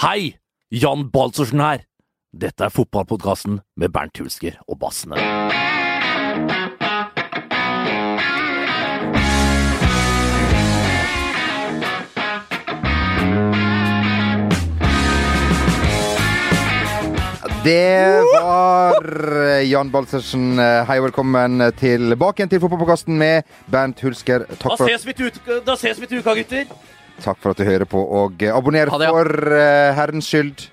Hei! Jan Baltzersen her. Dette er fotballpodkasten med Bernt Hulsker og bassene. Det var Jan Balsersen. Hei og velkommen tilbake igjen til fotballpodkasten med Bernt Hulsker. Da Takk for, ses vi til ut- da ses vi til uka, gutter. Takk for at du hører på, og abonner Ha ja. for uh, herrens skyld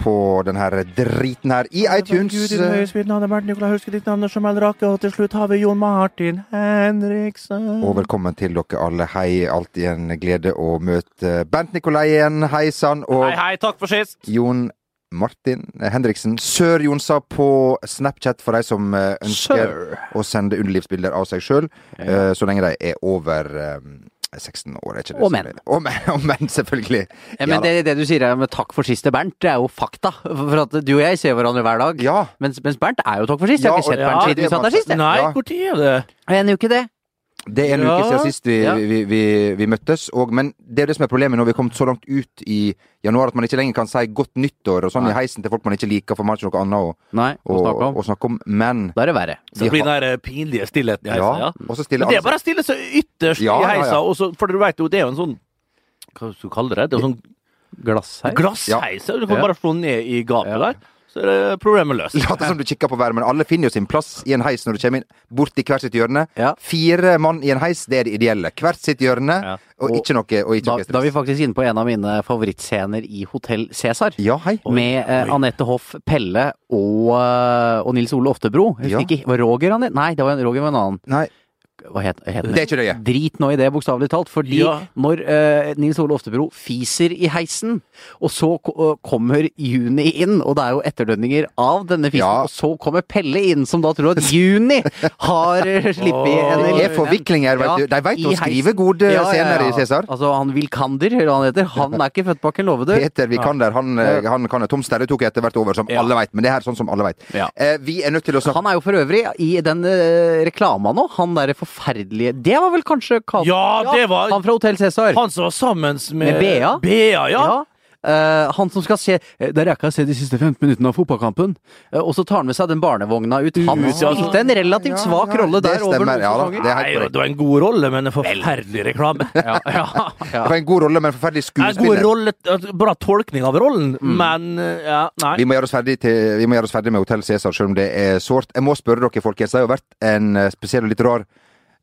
på den her driten her i iTunes. Mitt navn er Bernt Nikolai ditt navn er Jamal Rake, og til slutt har vi Jon Martin Henriksen. Og velkommen til dere alle. Hei, alltid en glede å møte Bernt Nikolai igjen. Hei sann. Og Hei, hei, takk for sist. Jon Martin Henriksen. Sør Jonsa på Snapchat for de som eh, ønsker Sir. å sende underlivsbilder av seg sjøl, så lenge de er over eh, 16 år. Er ikke det Og menn. er- Og menn, og menn selvfølgelig. Ja, men det, det du sier er med takk for sist til Bernt, det er jo fakta. For at du og jeg ser hverandre hver dag. Ja. Mens, mens Bernt er jo takk for sist. Jeg har ikke sett og- Bernt siden det vi satt der sist. Nei, Ja. hvor tid er det? En uke, det. Det er en Ja. uke siden sist vi, Ja. vi, vi, vi møttes. Og, men det er det som er problemet når vi er kommet så langt ut i januar at man ikke lenger kan si godt nyttår og sånn Nei. i heisen til folk man ikke liker, for man har ikke noe annet å, Nei, å å, snakke om. å snakke om. Men Da er det verre. Så det blir den der eh, pinlige stillheten i heisen. ja. ja, Stille, Men det er bare å stille seg ytterst Ja, i ja, ja. og så- for du vet jo, det er jo en sånn Hva skal du kalle det? Det er jo sånn Glassheis. glassheis. Du kan Ja. bare slå ned i gapet Ja. der, så er det problemet løst. Late som du kikker på været, men alle finner jo sin plass i en heis når du kommer inn bort i hvert sitt hjørne. Ja. Fire mann i en heis, det er det ideelle. Hvert sitt hjørne, Ja. og Og ikke noe, og ikke Da, noe da er vi faktisk inne på en av mine favorittscener i Hotell Cæsar. Ja. Med eh. Anette Hoff Pelle og, eh, og Nils Ole Oftebro. Husker Ja. ikke, Var Roger han? Nei, det var en, Roger var en annen. Nei, Hva het, het det er ikke det. Drit nå i det, bokstavelig talt. Fordi Ja. når uh, Nils Ole Oftebro fiser i heisen, og så uh, kommer Juni inn, og det er jo etterdønninger av denne fisen, Ja. og så kommer Pelle inn, som da tror at Juni har slippet oh, en Det er forviklinger, vet du. De vet å skrive gode ja, scener i Cæsar. Altså, han Vilkander, eller hva han heter, han er ikke født bak en låvedør. Peter Vikander, han, eh, han kan Tom Sterre tok etter hvert over, som alle veit. Men det her er sånn som alle veit. Eh, vi er nødt til å snakke Han er jo for øvrig i den uh, reklama nå, han derre forferdelige Det var vel kanskje Ka- Ja, det var- Han fra Hotell Cæsar. Han som var sammen med, Med Bea? Bea, ja. Ja. Uh, han som skal se eh, Der rekker jeg å se de siste 15 minuttene av fotballkampen. Uh, og så tar han med seg den barnevogna ut. Han ja. spilte en relativt Ja, svak ja, rolle det der over Ja da, det Nei, det var en god rolle, men en forferdelig reklame. ja, ja, ja. Det var en god rolle, men forferdelig En god skuespiller. rolle, altså, bra tolkning av rollen, Mm. men ja, nei. Vi må gjøre oss ferdig, til, vi må gjøre oss ferdig med Hotell Cæsar, selv om det er sårt. Jeg må spørre dere, folkens. Det har jo vært en spesiell og litt rar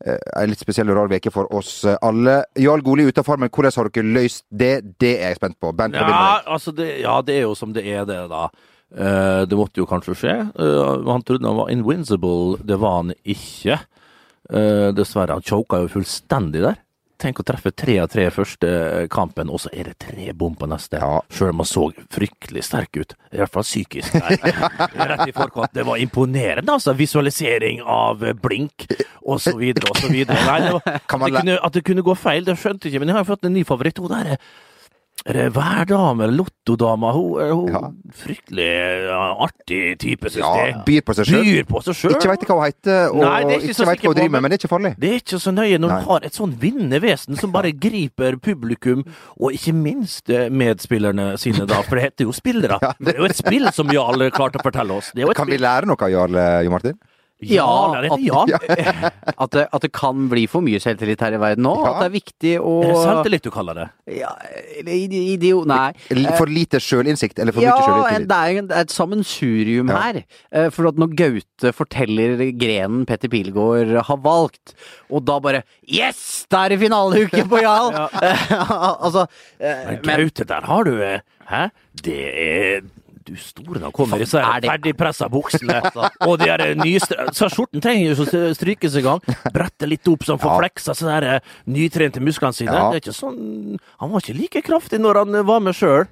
en litt spesiell og rar uke for oss eh, alle. Jarl Goli utenfor, men hvordan har dere løst det? Det er jeg spent på. Bent, Ja, altså det, ja, det er jo som det er, det, da. Uh, det måtte jo kanskje skje. Uh, han trodde han var invincible. Det var han ikke. Uh, dessverre. Han choka jo fullstendig der. Tenk å treffe tre av tre første kampen, og så er det tre bom på neste. Ja. Sjøl om han så fryktelig sterk ut. I hvert fall psykisk. Rett i forkant. Det var imponerende, altså. Visualisering av eh, blink, og så videre, og så videre. Nei, det var, at, det kunne, at det kunne gå feil, det skjønte jeg ikke. Men jeg har jo fått en ny favoritt. Hun der er er det værdame, lottodama? Hun er hun Ja. fryktelig ja, artig type, syns Ja, jeg. byr på seg sjøl. Byr på seg sjøl. Ikke veit hva hun heter, og Nei, ikke ikke, veit hva hun driver med, men- det er ikke farlig. Det er ikke så nøye når Nei. du har et sånn vinnende vesen som bare griper publikum, og ikke minst eh, medspillerne sine, da. For det heter jo spillere. Det er jo et spill som Jarl klarte å fortelle oss. Det Kan vi lære noe av Jarl, eh, Jo Martin? Ja, at, ja. At det, at det kan bli for mye selvtillit her i verden nå. Ja. At det er viktig å Er det selvtillit du kaller det? Ja, idiot... Nei. For lite sjølinnsikt, eller for Ja, mye en- Ja, det er et sammensurium Ja. her. Eh, For at når Gaute forteller grenen Petter Pilgaard har valgt, og da bare Yes! Da er det finaleuke på Jarl! altså eh, Men Gaute, der har du eh, Hæ? Det er du store, da kommer disse Er ferdigpressa buksene. og de her nye Så skjorten trenger jo ikke å strykes engang. Brette litt opp så han får Ja. fleksa så der eh, nytrente musklene sine. Det er ikke sånn Han var ikke like kraftig når han eh, var med sjøl.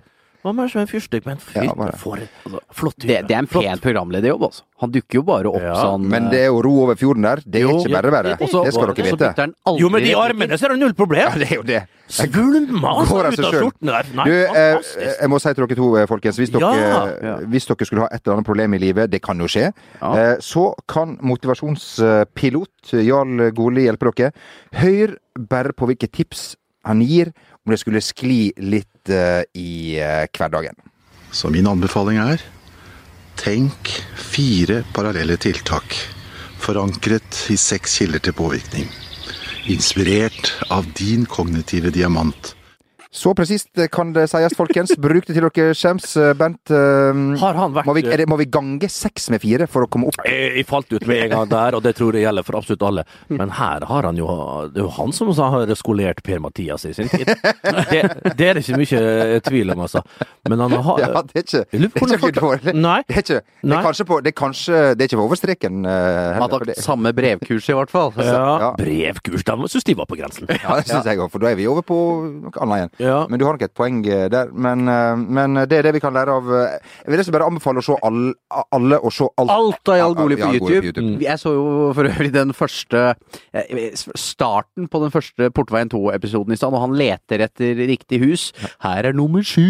Var med Svein en men fy, Ja, for altså, flott hyre. det, det er en Flott. pen programlederjobb, altså. Han dukker jo bare opp Ja, sånn Men det er jo ro over fjorden der. Det er Jo. ikke bare bare. Det- det- Det skal dere vite. Jo, med de armene så er det null problem. Ja, det er jo det. Svulma altså, ut av skjorten der. Nei, Du, eh, jeg må si til dere to, eh, folkens. Hvis dere, Ja. Ja. hvis dere skulle ha et eller annet problem i livet, det kan jo skje, Ja. eh, så kan motivasjonspilot Jarl Goli hjelpe dere. Hør bare på hvilke tips han gir om det skulle skli litt eh, i eh, hverdagen. Så min anbefaling er tenk fire parallelle tiltak, forankret i seks kilder til påvirkning. Inspirert av din kognitive diamant. Så presist kan det sies, folkens. Bruk det til dere skjems. Bent, Bernt, eh, Har han vært må vi, det, må vi gange seks med fire for å komme opp? Jeg, jeg falt ut med en gang der, og det tror jeg gjelder for absolutt alle. Men her har han jo Det er jo han som har skolert Per-Mathias i sin tid. Det, det er det ikke mye tvil om, altså. Men han har Ja, det er ikke, det er ikke dårlig. Nei. Det er ikke det er kanskje på Det er kanskje Det er ikke over streken Uh, Han har tatt samme brevkurs, i hvert fall. ja, ja. Brevkurs, Da syns de var på grensen. Ja, det syns jeg òg, for da er vi over på noe annet igjen. Ja. Men du har nok et poeng eh, der. Men, eh, men det er det vi kan lære av eh, Jeg vil nesten bare anbefale å se alle, alle og se alt. Alt av Jarl Goli på YouTube. Jeg så jo for øvrig den første eh, Starten på den første Portveien 2-episoden i stad, og han leter etter riktig hus. Her er nummer sju,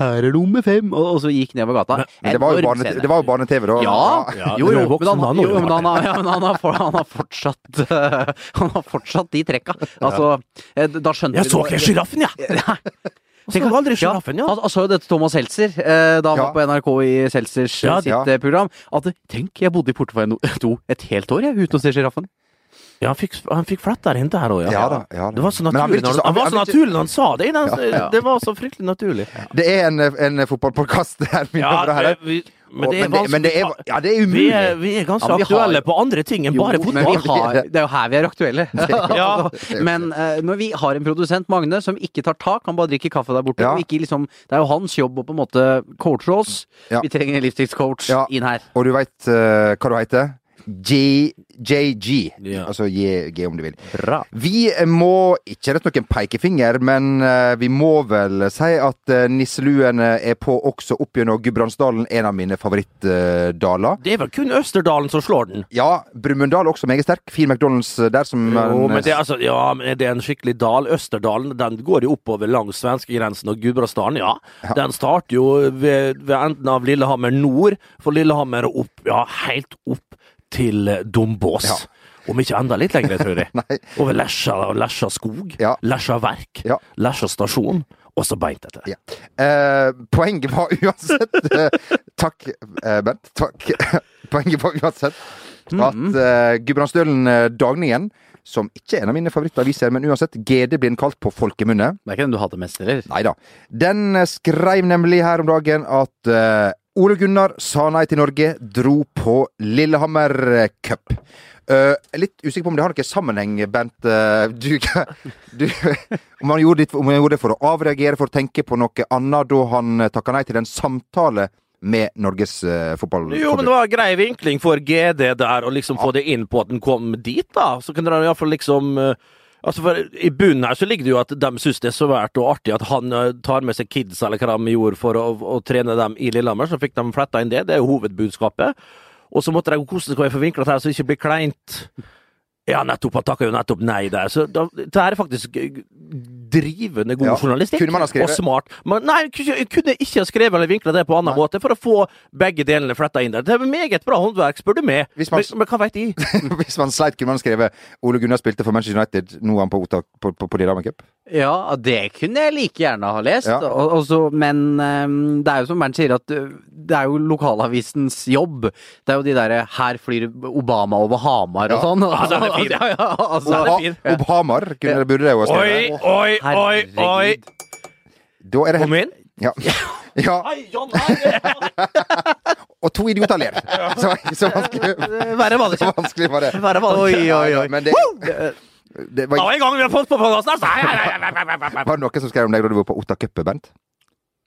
her er nummer fem, og, og så gikk nedover gata. Men det var jo Enorm barne, det var jo barne-TV da. Ja, Ja, jo, jo, men han, han jo, men han, har, ja, men han, har, for- han har fortsatt eh, Han har fortsatt de trekka. Altså, eh, da skjønte Jeg så ikke sjiraffen, jeg! Nei. Så aldri sjiraffen, ja. Han, han sa jo dette Thomas Seltzer eh, da han Ja. var på NRK i Seltzers Ja, sitt ja. eh, program. At tenk, jeg bodde i 2 et helt år, jeg, uten å se sjiraffen. Ja, han fikk, han fikk inn der òg, ja. Ja da, ja da. Det var så naturlig når så- han, han han han sa det. Den, Ja. Det var så fryktelig naturlig. Det er en, en fotballpodkast her, mine damer og herrer. vi, men det er vanskelig. men, det, men det er, ja, det er Vi umulig. er, vi er ganske Ja, vi har- aktuelle på andre ting enn bare Jo, men vi fotball. har, det er jo her vi er aktuelle. Ja. Men uh, når vi har en produsent, Magne, som ikke tar tak, han bare drikker kaffe der borte. Ja. Ikke liksom, det er jo hans jobb å på en måte coache oss. Ja. Vi trenger en livsstilscoach Ja. inn her. Og du veit hva du heter? JG. Ja. Altså JG, om du vil. Bra. Vi må ikke rette noen pekefinger, men eh, vi må vel si at uh, nisseluene er på også opp gjennom Gudbrandsdalen, en av mine favorittdaler. Det er vel kun Østerdalen som slår den. ja, Brumunddal også meget sterk. Fin McDonald's eh, der som Jo, en- men det, altså, ja, men det er en skikkelig dal. Østerdalen den går jo oppover langs svenskegrensen og Gudbrandsdalen, ja. Den starter jo ved, ved enden av Lillehammer nord, for Lillehammer opp, ja, helt opp til Dombås. Ja. Om ikke enda litt lenger, tror jeg. Over Lesja, Lesja skog, Ja. Lesja verk, Ja. Lesja stasjon, og så beint etter. Ja. Eh, poenget var uansett eh, Takk, eh, Bent. Takk. poenget var uansett at eh, Gudbrandsdølen eh, Dagningen, som ikke er en av mine favorittaviser, men uansett, GD blir den kalt på folkemunne. Det er ikke den du hadde mest, eller? Nei da. Den eh, skrev nemlig her om dagen at eh, Ole Gunnar sa nei til Norge, dro på Lillehammer eh, Cup. Uh, litt usikker på om det har noen sammenheng, Bent. Uh, du, du, om, han gjorde det, om han gjorde det for å avreagere, for å tenke på noe annet da han takka nei til en samtale med Norges uh, fotballforbund. Jo, men det var grei vinkling for GD der, å liksom få det inn på at den kom dit, da. Så kunne de iallfall liksom eh, Altså for I bunnen her så ligger det jo at de syns det er svært og artig at han eh, tar med seg kids, eller hva de gjorde, for å, å trene dem i Lillehammer. Så fikk de fletta inn det. Det er jo hovedbudskapet. Og så måtte de hvordan skal vi få vinkla her så det ikke blir kleint. Ja, nettopp. Han takka jo nettopp nei der. Så da, det her er faktisk drivende god Ja. journalistikk. Kunne man ha skrevet- Og smart. Men nei, kunne ikke ha skrevet eller vinkla det på annen måte for å få begge delene fletta inn der. Det er meget bra håndverk, spør du meg. Man- Men, men hva veit de? Hvis man sleit, kunne man skrevet Ole Gunnar spilte for Manchester United, nå er han på, på, på, på Lillehammer Cup. Ja, det kunne jeg like gjerne ha lest. Ja. Og, og så- men um, det er jo som Bernt sier, at uh, det er jo lokalavisens jobb. Det er jo de derre 'her flyr Obama over Hamar' og Ja. sånn. Ja, altså, er fin. Ja, ja, altså, Ob fin. Obhamar kunne burde det jo ha Oi, skrevet. oi, oi, oi! Herregud. Da er det Kom inn. ja. ja. Og to idioter ler. Så, så vanskelig, Verre var det så ikke. vanskelig var det. Oi, oi, oi. Men det, det var, var i gang vi har fått på podkasten! Altså. var det noen som skrev om deg da du var på Otta Cup, Bent?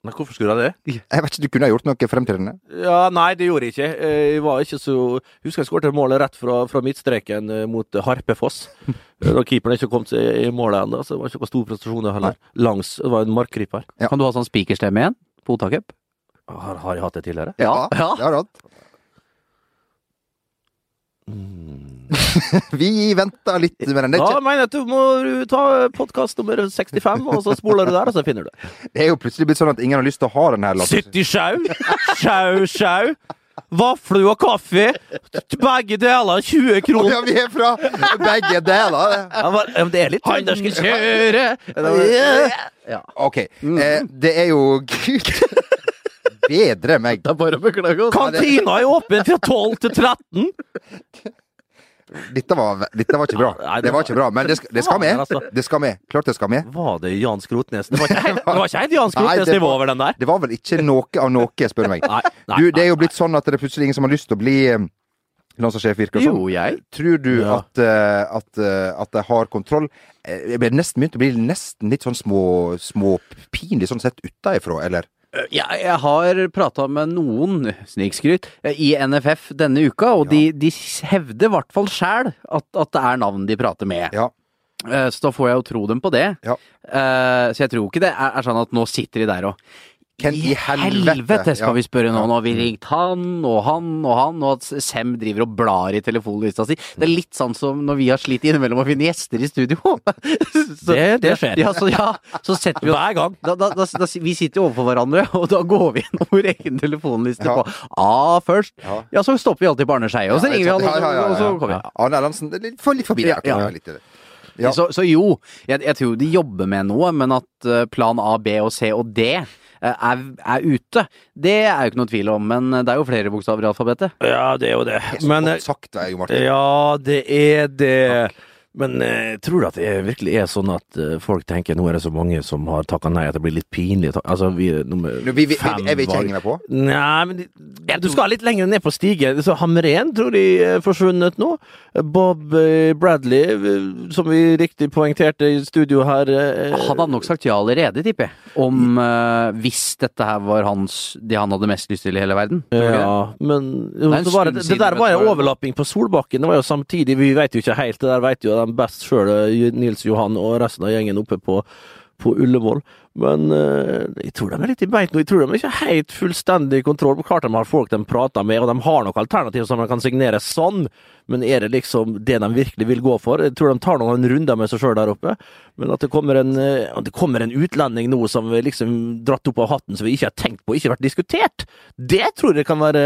Nei, hvorfor skulle jeg det? Jeg vet ikke, Du kunne ha gjort noe fremtredende? Ja, Nei, det gjorde jeg ikke. Eh, Jeg var ikke så Husker jeg skåret målet rett fra, fra midtstreken eh, mot Harpefoss. Da keeperen ikke kom til i målet ennå, så det var ikke noen stor prestasjon det Nei. Langs Det var en markkryper. Ja. Kan du ha sånn spikerstemme igjen på Otacup? Har, har jeg hatt det tidligere? Ja, ja. Det har du hatt. Mm. Vi venter litt mer enn Det Da er, mener jeg at du må ta podkast nummer 65, og så spoler du der, og så finner du det. det er jo plutselig blitt sånn at ingen har lyst til å ha den her. lappen. 70 sjau! Sjau, sjau! vafler og kaffe. Begge deler 20 kroner. ja, vi er fra begge deler. Ja, men- det er litt trøndersk. Ja. Ok, eh, det er jo Gud bedre meg. Det er bare å beklage. altså. Kantina er åpen fra 12 til 13. Dette var, dette var ikke bra. Nei, Det var ikke bra, men det skal, det skal med. Altså. Det skal med. Klart det skal med. Var det Jan Skrotnes? Det var ikke det var ikke helt Jan Skrotnes-nivå var- over den der. Det var vel ikke noe av noe, spør du meg. Nei, nei, Du, det er jo blitt sånn at det er plutselig ingen som har lyst til å bli eh, landslagssjef, virker det som. Jo, jeg. Tror du Ja. at, eh, at, eh, at de har kontroll? Jeg ble nesten begynt å bli nesten litt sånn små, småpinlig sånn sett utenfra, eller? Jeg, jeg har prata med noen, snikskryt, i NFF denne uka, og de, de hevder i hvert fall sjæl at, at det er navn de prater med. Ja. Eh, Så da får jeg jo tro dem på det. Ja. Eh, Så jeg tror ikke det er, er sånn at nå sitter de der og Hvem i helvete? skal Ja. vi spørre nå? Nå har vi ringt han og han og han, og at Sem driver og blar i telefonlista si. Det er litt sånn som når vi har slitt innimellom å finne gjester i studio. Så- Det- det skjer. Ja, så, ja, så setter vi oss Hver gang. da, da, da, da, vi sitter jo overfor hverandre, og da går vi gjennom vår egen telefonliste Ja. på A først. Ja. Ja, så stopper vi alltid på Arne Skeie, og så ringer vi han, og så, ja, ja, ja, og så kommer vi. Arne Erlandsen, er litt- få litt forbi Ja, der. ja. Litt til det. Så, så jo, jeg, jeg tror de jobber med noe, men at eh, plan A, B og C og D er, er ute, det er jo ikke noe tvil om. Men det er jo flere bokstaver i alfabetet. Ja, det er jo det. Det er så Men eh, godt sagt, Jo Martin. Ja, det er det. Men eh, tror du at det er- virkelig er sånn at eh, folk tenker nå er det så mange som har takka nei at det blir litt pinlig? Altså, vi er nummer Nå, vi, vi, vi, fem jeg vil ikke hengende på. Nei, men de- du skal litt lenger ned på stigen. Så Hamren tror de er forsvunnet nå. Bob eh, Bradley, eh, som vi riktig poengterte i studio her eh, Han hadde nok sagt ja allerede, tipper jeg. Om eh, hvis dette her var hans, det han hadde mest lyst til i hele verden. Ja, men jo, Det er det, det, der var jo overlapping på Solbakken. Det var jo samtidig, vi vet jo ikke helt, det der vet jo de best sjøl, Nils Johan og resten av gjengen oppe på, på Ullevål. Men uh, jeg tror de er litt i beit nå. Jeg tror de er ikke helt fullstendig kontroll. Klart de har folk de prater med, og de har nok alternativ som de kan signere sånn, men er det liksom det de virkelig vil gå for? Jeg tror de tar noen runder med seg sjøl der oppe. Men at det kommer en, eh, at det kommer en utlending nå som er liksom dratt opp av hatten som vi ikke har tenkt på, ikke vært diskutert, det tror jeg kan være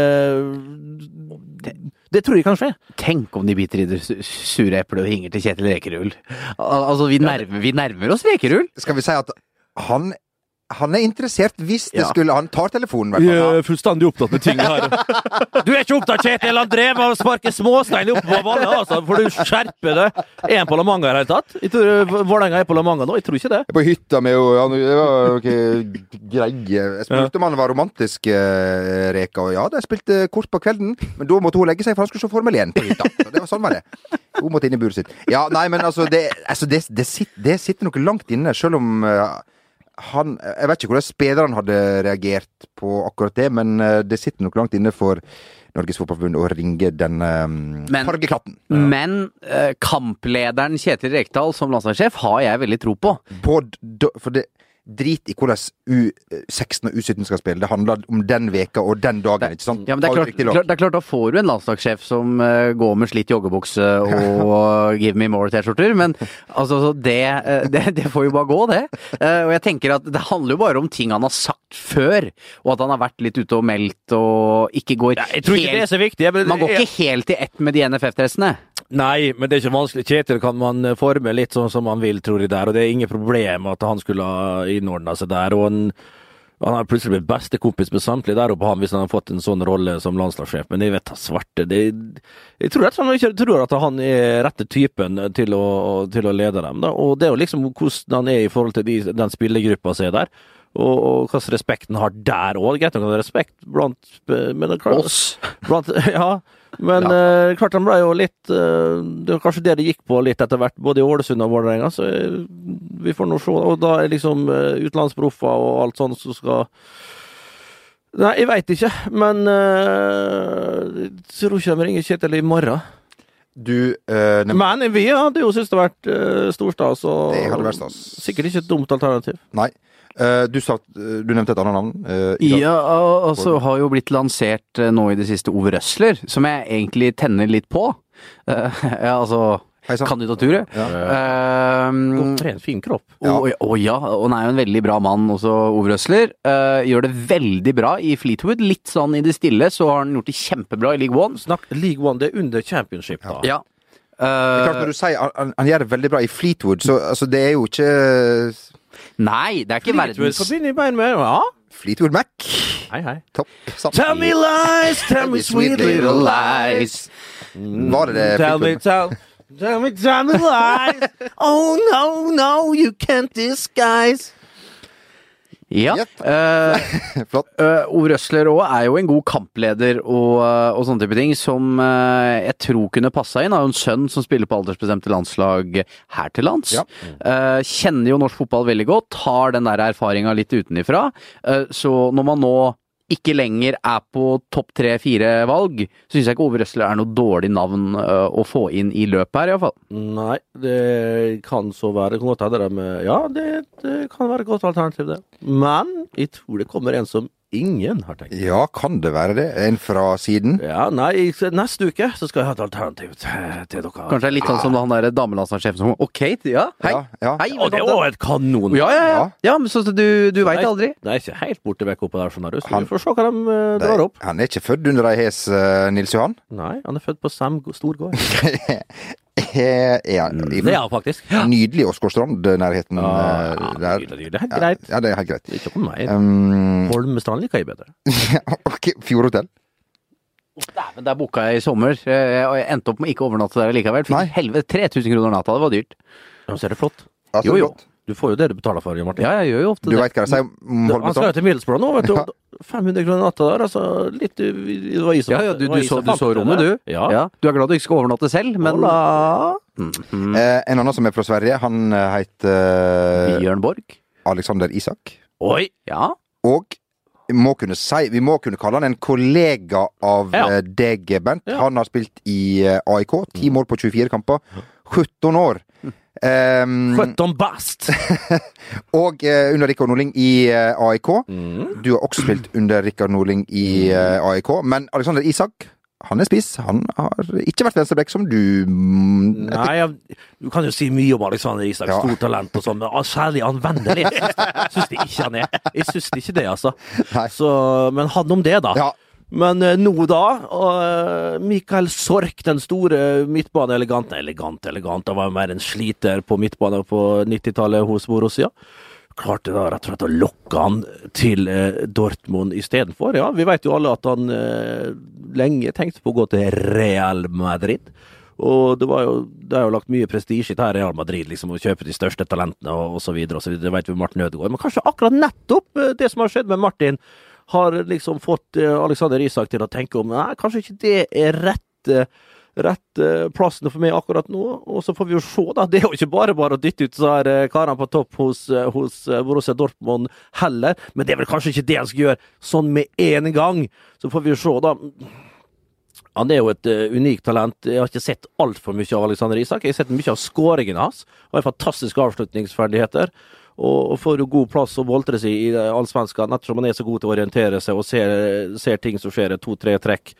Det, det tror jeg kan skje. Tenk om de biter i det su- sure eplet og ringer til Kjetil Rekerull. Al altså, vi nærmer, vi nærmer oss Rekerull. Skal vi si at han, han er interessert hvis det Ja. skulle Han tar telefonen, i hvert fall. er fullstendig opptatt med ting her. Du er ikke opptatt, Kjetil! Han drev og sparket småstein opp på Valle, altså. Får du skjerpe det? Er han på La Manga i det hele tatt? Jeg tror Vålerenga er på La Manga nå. Jeg tror ikke det. På hytta med jo Det var ikke greie Jeg spurte om han var romantisk, eh, Reka, og ja, de spilte kort på kvelden, men da måtte hun legge seg, for han skulle se Formel 1 på hytta. Så det var sånn var det. Hun måtte inn i buret sitt. Ja, nei, men altså, det, altså, det, det, sitter, det sitter noe langt inne, selv om eh, han Jeg vet ikke hvordan spillerne hadde reagert på akkurat det, men eh, det sitter nok langt inne for Norges Fotballforbund å ringe den um, Men- fargeklatten. Men eh, kamplederen Kjetil Rekdal som landslagssjef har jeg veldig tro på. på, for det Drit i hvordan U16 og U17 skal spille. Det handler om den veka og den dagen. ikke sant? Ja, men det er klart, klart, det er klart Da får du en landslagssjef som uh, går med slitt joggebukse og give me more T-skjorter, men altså, så det, uh, det, det får jo bare gå, det. Uh, og jeg tenker at det handler jo bare om ting han har sagt før, og at han har vært litt ute og meldt og ikke går Jeg tror ikke det er så viktig. Jeg, Man går ikke helt i ett med de NFF-dressene. Nei, men det er ikke vanskelig. Kjetil kan man eh, forme litt sånn som han vil, tror jeg, der. Og det er ingen problem at han skulle ha innordna seg der. og han han har plutselig blitt bestekompis med samtlige der oppe, han, hvis han har fått en sånn rolle som landslagssjef. Men jeg vet da svarte det, Jeg tror rett og slett ikke tror at han er rette typen til å, til å lede dem. Da. Og det er jo liksom hvordan han er i forhold til de, den spillergruppa som er der. Og, og hvilken respekt han har der òg. Greit nok respekt blant men det er klart, Oss. Blant, ja, men eh, klart den ble jo litt eh, Det var kanskje det det gikk på litt etter hvert, både i Ålesund og Vålerenga. Så eh, vi får nå se. Og da er liksom uh, utenlandsproffer og alt sånt som skal Nei, jeg veit ikke, men jeg tror ikke de ringer Kjetil i morgen. Du eh, Men vi hadde jo syntes det vært uh, storstas, og hadde vært stas. sikkert ikke et dumt alternativ. Nei. Eh, du, sa, du nevnte et annet navn. eh, i. Ja, og så har jo blitt lansert eh, nå i det siste Ove Røsler, som jeg egentlig tenner litt på. Eh, ja, altså Hei sann. kandidaturet. Ehm, Godt trent, fin kropp. Ja. Og, og ja, og han er jo en veldig bra mann også, Ove Røsler. Uh, gjør det veldig bra i Fleetwood. Litt sånn i det stille, så har han gjort det kjempebra i League One. Snakk League One, det er under championship, da. Ja. Det er klart Eh, Når du sier han, han- han gjør det veldig bra i Fleetwood, så altså, det er jo ikke nei, det er ikke verdens Fleetwood Mac. Ja. Fleetwood Mac. Hei, hei. Topp. Sant. Tell me lies, tell me sweet little lies. Var det det Tell me, tell, tell me, tell me lies. Oh no, no, you can't disguise. Ja. Jepp. eh, Flott. Uh, Ove Røsler òg er jo en god kampleder og, uh, og sånne type ting, som uh, jeg tror kunne passa inn. Har jo en sønn som spiller på aldersbestemte landslag her til lands. Ja. Uh, kjenner jo norsk fotball veldig godt, har den der erfaringa litt utenifra. Så når man nå ikke lenger er på topp tre-fire valg, så syns jeg ikke Ove Røsler er noe dårlig navn uh, å få inn i løpet her, iallfall. Nei, det kan så være. Godt hende med Ja, det, det kan være et godt alternativ, det. Men jeg tror det kommer en som ingen har tenkt. Ja, kan det være det? En fra siden? Ja, nei, neste uke så skal jeg ha et alternativ til, dere. Kanskje det er litt sånn som han der damelandslagssjefen som Ok, ja, hei. Ja, ja. Hei, Og det er var et kanon! Ja, ja, ja. Ja. men så, så du, du veit aldri. Det er ikke helt borte vekk oppå der, skjønner du. Så vi får se hva de eh, drar opp. Han er ikke født under ei hes, eh, Nils Johan? Nei, han er født på Sem storgård. Det er han faktisk. nydelig Åsgårdstrand-nærheten Ja, eh, der? nydelig, det er helt Ja, greit. Ja, det er helt greit. Det er ikke mer. Um, Holmestrand liker jeg bedre. ok, Fjordhotell? Dæven, der booka jeg i sommer. Eh, Og jeg endte opp med ikke å overnatte der likevel. Fikk helvete 3000 kroner natta, det var dyrt. Ja, så er det flott. Altså, Jo, jo. godt. Du får jo det du betaler for, Martin. Ja, jeg gjør jo ofte Du det. Vet hva jeg sier Han skal jo til Middlesbrough nå, vet du. Ja. 500 kroner natta der, altså. Litt Det var is og Ja, ja, du, du, så, du så rommet, du. Ja. Du er glad du ikke skal overnatte selv, men mm Mhm. Eh, en annen som er fra Sverige, han eh, heter Bjørn Borg? Alexander Isak. Oi! Ja. Og vi må kunne si Vi må kunne kalle han en kollega av Ja. eh, deg, Bent. Ja. Han har spilt i eh, AIK. Ti mål på 24 kamper. 17 år. Um, Født om best! og uh, under Rikard Norling i uh, AIK. Mm. Du har også spilt under Rikard Norling i uh, AIK. Men Alexander Isak, han er spiss. Han har ikke vært venstreblekk som du mm, Nei, jeg, du kan jo si mye om Alexander Isak, Ja. stort talent og sånn, men særlig anvendelig. Syns det ikke han er. Jeg syns ikke det, altså. Så, men han om det, da. Ja. Men eh, nå, da. Og, eh, Mikael Sork, den store midtbaneeleganten Elegant, elegant. Han var mer en sliter på midtbane på 90-tallet hos Borussia. Klarte da rett og slett å lokke han til eh, Dortmund istedenfor. Ja, vi vet jo alle at han eh, lenge tenkte på å gå til Real Madrid. Og det, var jo, det er jo lagt mye prestisje i det her Real Madrid, liksom, å kjøpe de største talentene og osv. Det vet vi Martin Ødegaard. Men kanskje akkurat nettopp det som har skjedd med Martin, har liksom fått eh, Alexander Isak til å tenke om nei, kanskje ikke det er rett, eh, eh, plassen for meg akkurat nå. Og så får vi jo se, da. Det er jo ikke bare bare å dytte ut så her karene på topp hos, hos Borussia Dortmund heller. Men det er vel kanskje ikke det han skal gjøre sånn med en gang. Så får vi jo se, da. Han er jo et unikt talent. Jeg har ikke sett altfor mye av Alexander Isak. Jeg har sett mye av skåringene hans. Han har fantastiske avslutningsferdigheter. Og får jo god plass å boltre seg i eh, allsvenskan, ettersom han er så god til å orientere seg og ser, ser ting som skjer i to-tre trekk.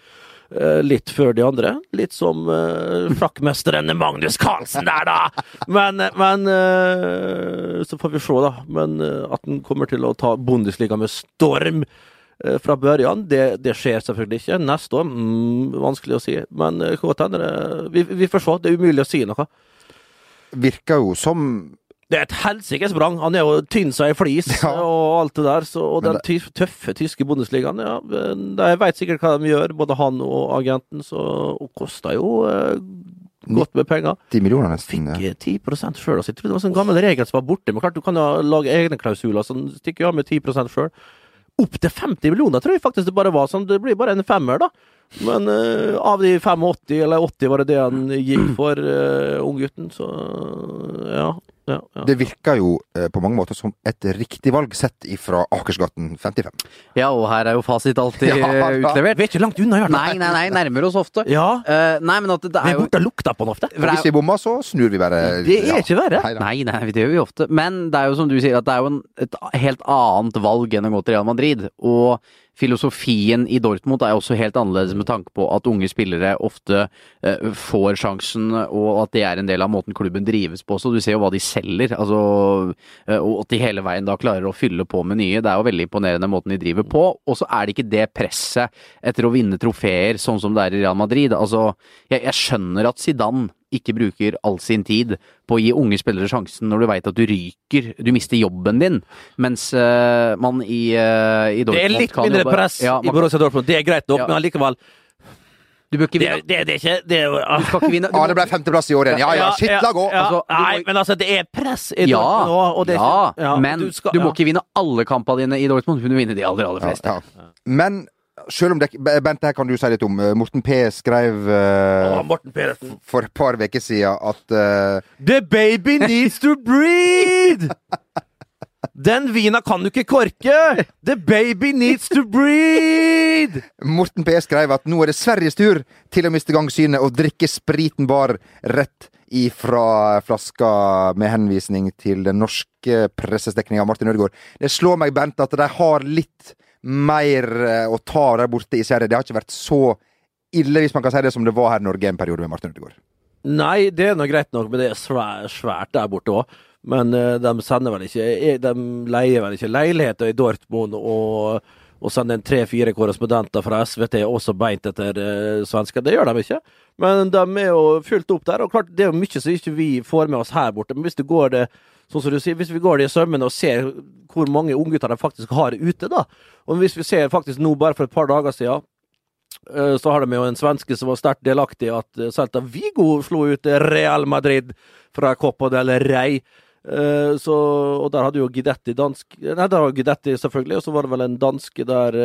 eh, Litt før de andre. Litt som uh, frakkmesteren Magnus Carlsen der, da! Men, men uh, Så får vi se, da. Men uh, at han kommer til å ta Bundesliga med storm uh, fra børjan, det, det skjer selvfølgelig ikke. Neste år, mm, vanskelig å si. Men eh, det- vi, vi får se. Det er umulig å si noe. Virker jo som Det er et helsikes sprang. Han er jo tynn som ei flis Ja. og alt det der. Så, og den tøffe tyske bondesligaen, ja, de veit sikkert hva de gjør, både han og agenten. Så, og koster jo eh, godt med penger. 10 millioner, nesten. Fikk eh, 10 sjøl. Altså. trodde det var sånn gammel regel som var borte. Men klart du kan jo lage egne klausuler som stikker av med 10 sjøl. Opp til 50 millioner tror jeg faktisk det bare var. Sånn, det blir bare en femmer, da. Men uh, av de 85, eller 80 var det det han gikk for, uh, unggutten, så ja. Ja, ja. Det virker jo eh, på mange måter som et riktig valg sett ifra Akersgaten 55. Ja, og her er jo fasit alltid Ja, utlevert. Vi er ikke langt unna, i hvert Nei, nei, nei, nærmer oss ofte. Ja, Uh, nei, men at det, det vi er jo borte og lukta på den ofte. For er Hvis vi bommer, så snur vi bare. Det er ikke verre. Nei. Nei, nei, det gjør vi ofte. Men det er jo som du sier, at det er jo en, et helt annet valg enn å gå til Real Madrid. Og filosofien i Dortmund er også helt annerledes med tanke på at unge spillere ofte eh, får sjansen, og at det er en del av måten klubben drives på. Så du ser jo hva de selger, altså, eh, og at de hele veien da klarer å fylle på med nye. Det er jo veldig imponerende måten de driver på. Og så er det ikke det presset etter å vinne trofeer, sånn som det er i Real Madrid. Altså, jeg, jeg skjønner at Zidane ikke bruker all sin tid på å gi unge spillere sjansen når du veit at du ryker, du mister jobben din, mens uh, man i, uh, i Dortmund Det er litt mindre jobbe- press ja, i Borussia Dortmund. Det er greit nok, Ja. men allikevel Du bør ikke det, vinne. det, det er ikke det er, ah. Du skal ikke vinne. Du Ja, må- det ble femteplass i år igjen. Ja ja, shit, la gå! Ja, Altså, nei, må- men altså, det er press i ja, Dortmund nå, og det er ja, ikke- ja, men du, skal- må ja. ikke vinne alle kampene dine i Dortmund, du må vinne de aller, aller Ja, fleste. ja. Men selv om det Bent, det her kan du si litt om. Eh, Morten P skrev uh, Å, Morten for et par uker siden at uh, The baby needs to breathe! Den vina kan du ikke korke! The baby needs to breathe! Morten P skrev at nå er det Sveriges tur til å miste gangsynet og drikke spriten bar rett ifra flaska, med henvisning til den norske pressesdekninga av Martin Ødegaard. Det slår meg, Bent, at de har litt mer eh, å ta der borte i Sverige. Det har ikke vært så ille, hvis man kan si det, som det var her i Norge en periode med Martin Ødegaard. Nei, det er nå greit nok, men det er svært, svært der borte òg. Men eh, de sender vel ikke eh, De leier vel ikke leiligheter i Dortmund og, og sender en tre-fire korrespondenter fra SVT også beint etter svensker. Det gjør de ikke. Men de er jo fullt opp der. Og klart, det er jo mye som ikke vi får med oss her borte. Men hvis du går det sånn som du sier, hvis vi går det i sømmene og ser hvor mange unggutter de faktisk har ute, da. Og hvis vi ser faktisk nå, bare for et par dager siden Eh, så har de jo en svenske som var sterkt delaktig i at eh, Celta Vigo slo ut Real Madrid fra Copa del Rey. Eh, Så, og der hadde jo Gidetti dansk Nei, der var Gidetti selvfølgelig, og så var det vel en danske der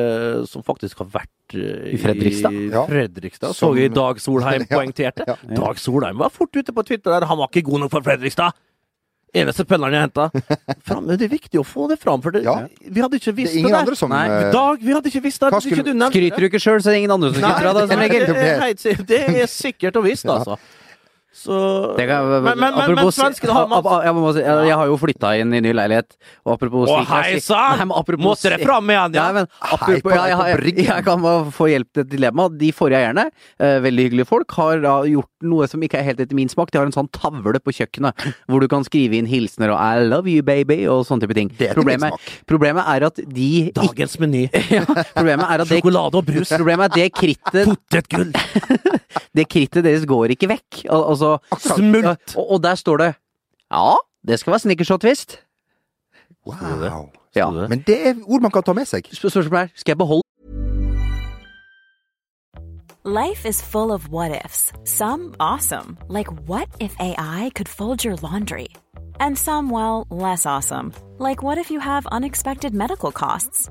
som faktisk har vært I Fredrikstad? I Fredrikstad. Så vi Dag Solheim poengterte. Dag Solheim var fort ute på Twitter der. Han var ikke god nok for Fredrikstad! Eneste spilleren jeg henta. Men det er viktig å få det fram, for det, Ja. vi hadde ikke Det visst er ingen det. andre som Nei. eh, Dag, vi hadde ikke visst det. Skulle, ikke du nevnte. Skryter du ikke sjøl, så er det ingen andre som skryter av deg, det, er sikkert- det er sikkert og visst, altså. Så kan, Men, men, men, men svenskene har masse jeg, må jeg, jeg har jo flytta inn i ny leilighet, og apropos Å, hei sann! Måtte dere fram igjen, ja? Ja, men apropos, jeg, kan få hjelp til et dilemma. De forrige eierne, eh, veldig hyggelige folk, har da gjort noe som ikke er helt etter min smak. De har en sånn tavle på kjøkkenet hvor du kan skrive inn hilsener og 'I love you, baby' og sånne type ting. Problemet, problemet er at de Dagens meny. ja, Problemet er at det Sjokolade og brus. Problemet er at det krittet Potetgull. Det krittet deres går ikke vekk. Al altså, Smult. og, og der står det Ja, det skal være snickers og twist. Wow. Ja. Men det er ord man kan ta med seg. Spørsmålet er skal jeg beholde Life is full of what ifs. Some awesome, like what if AI could fold your laundry? And some, well, less awesome, like what if you have unexpected medical costs?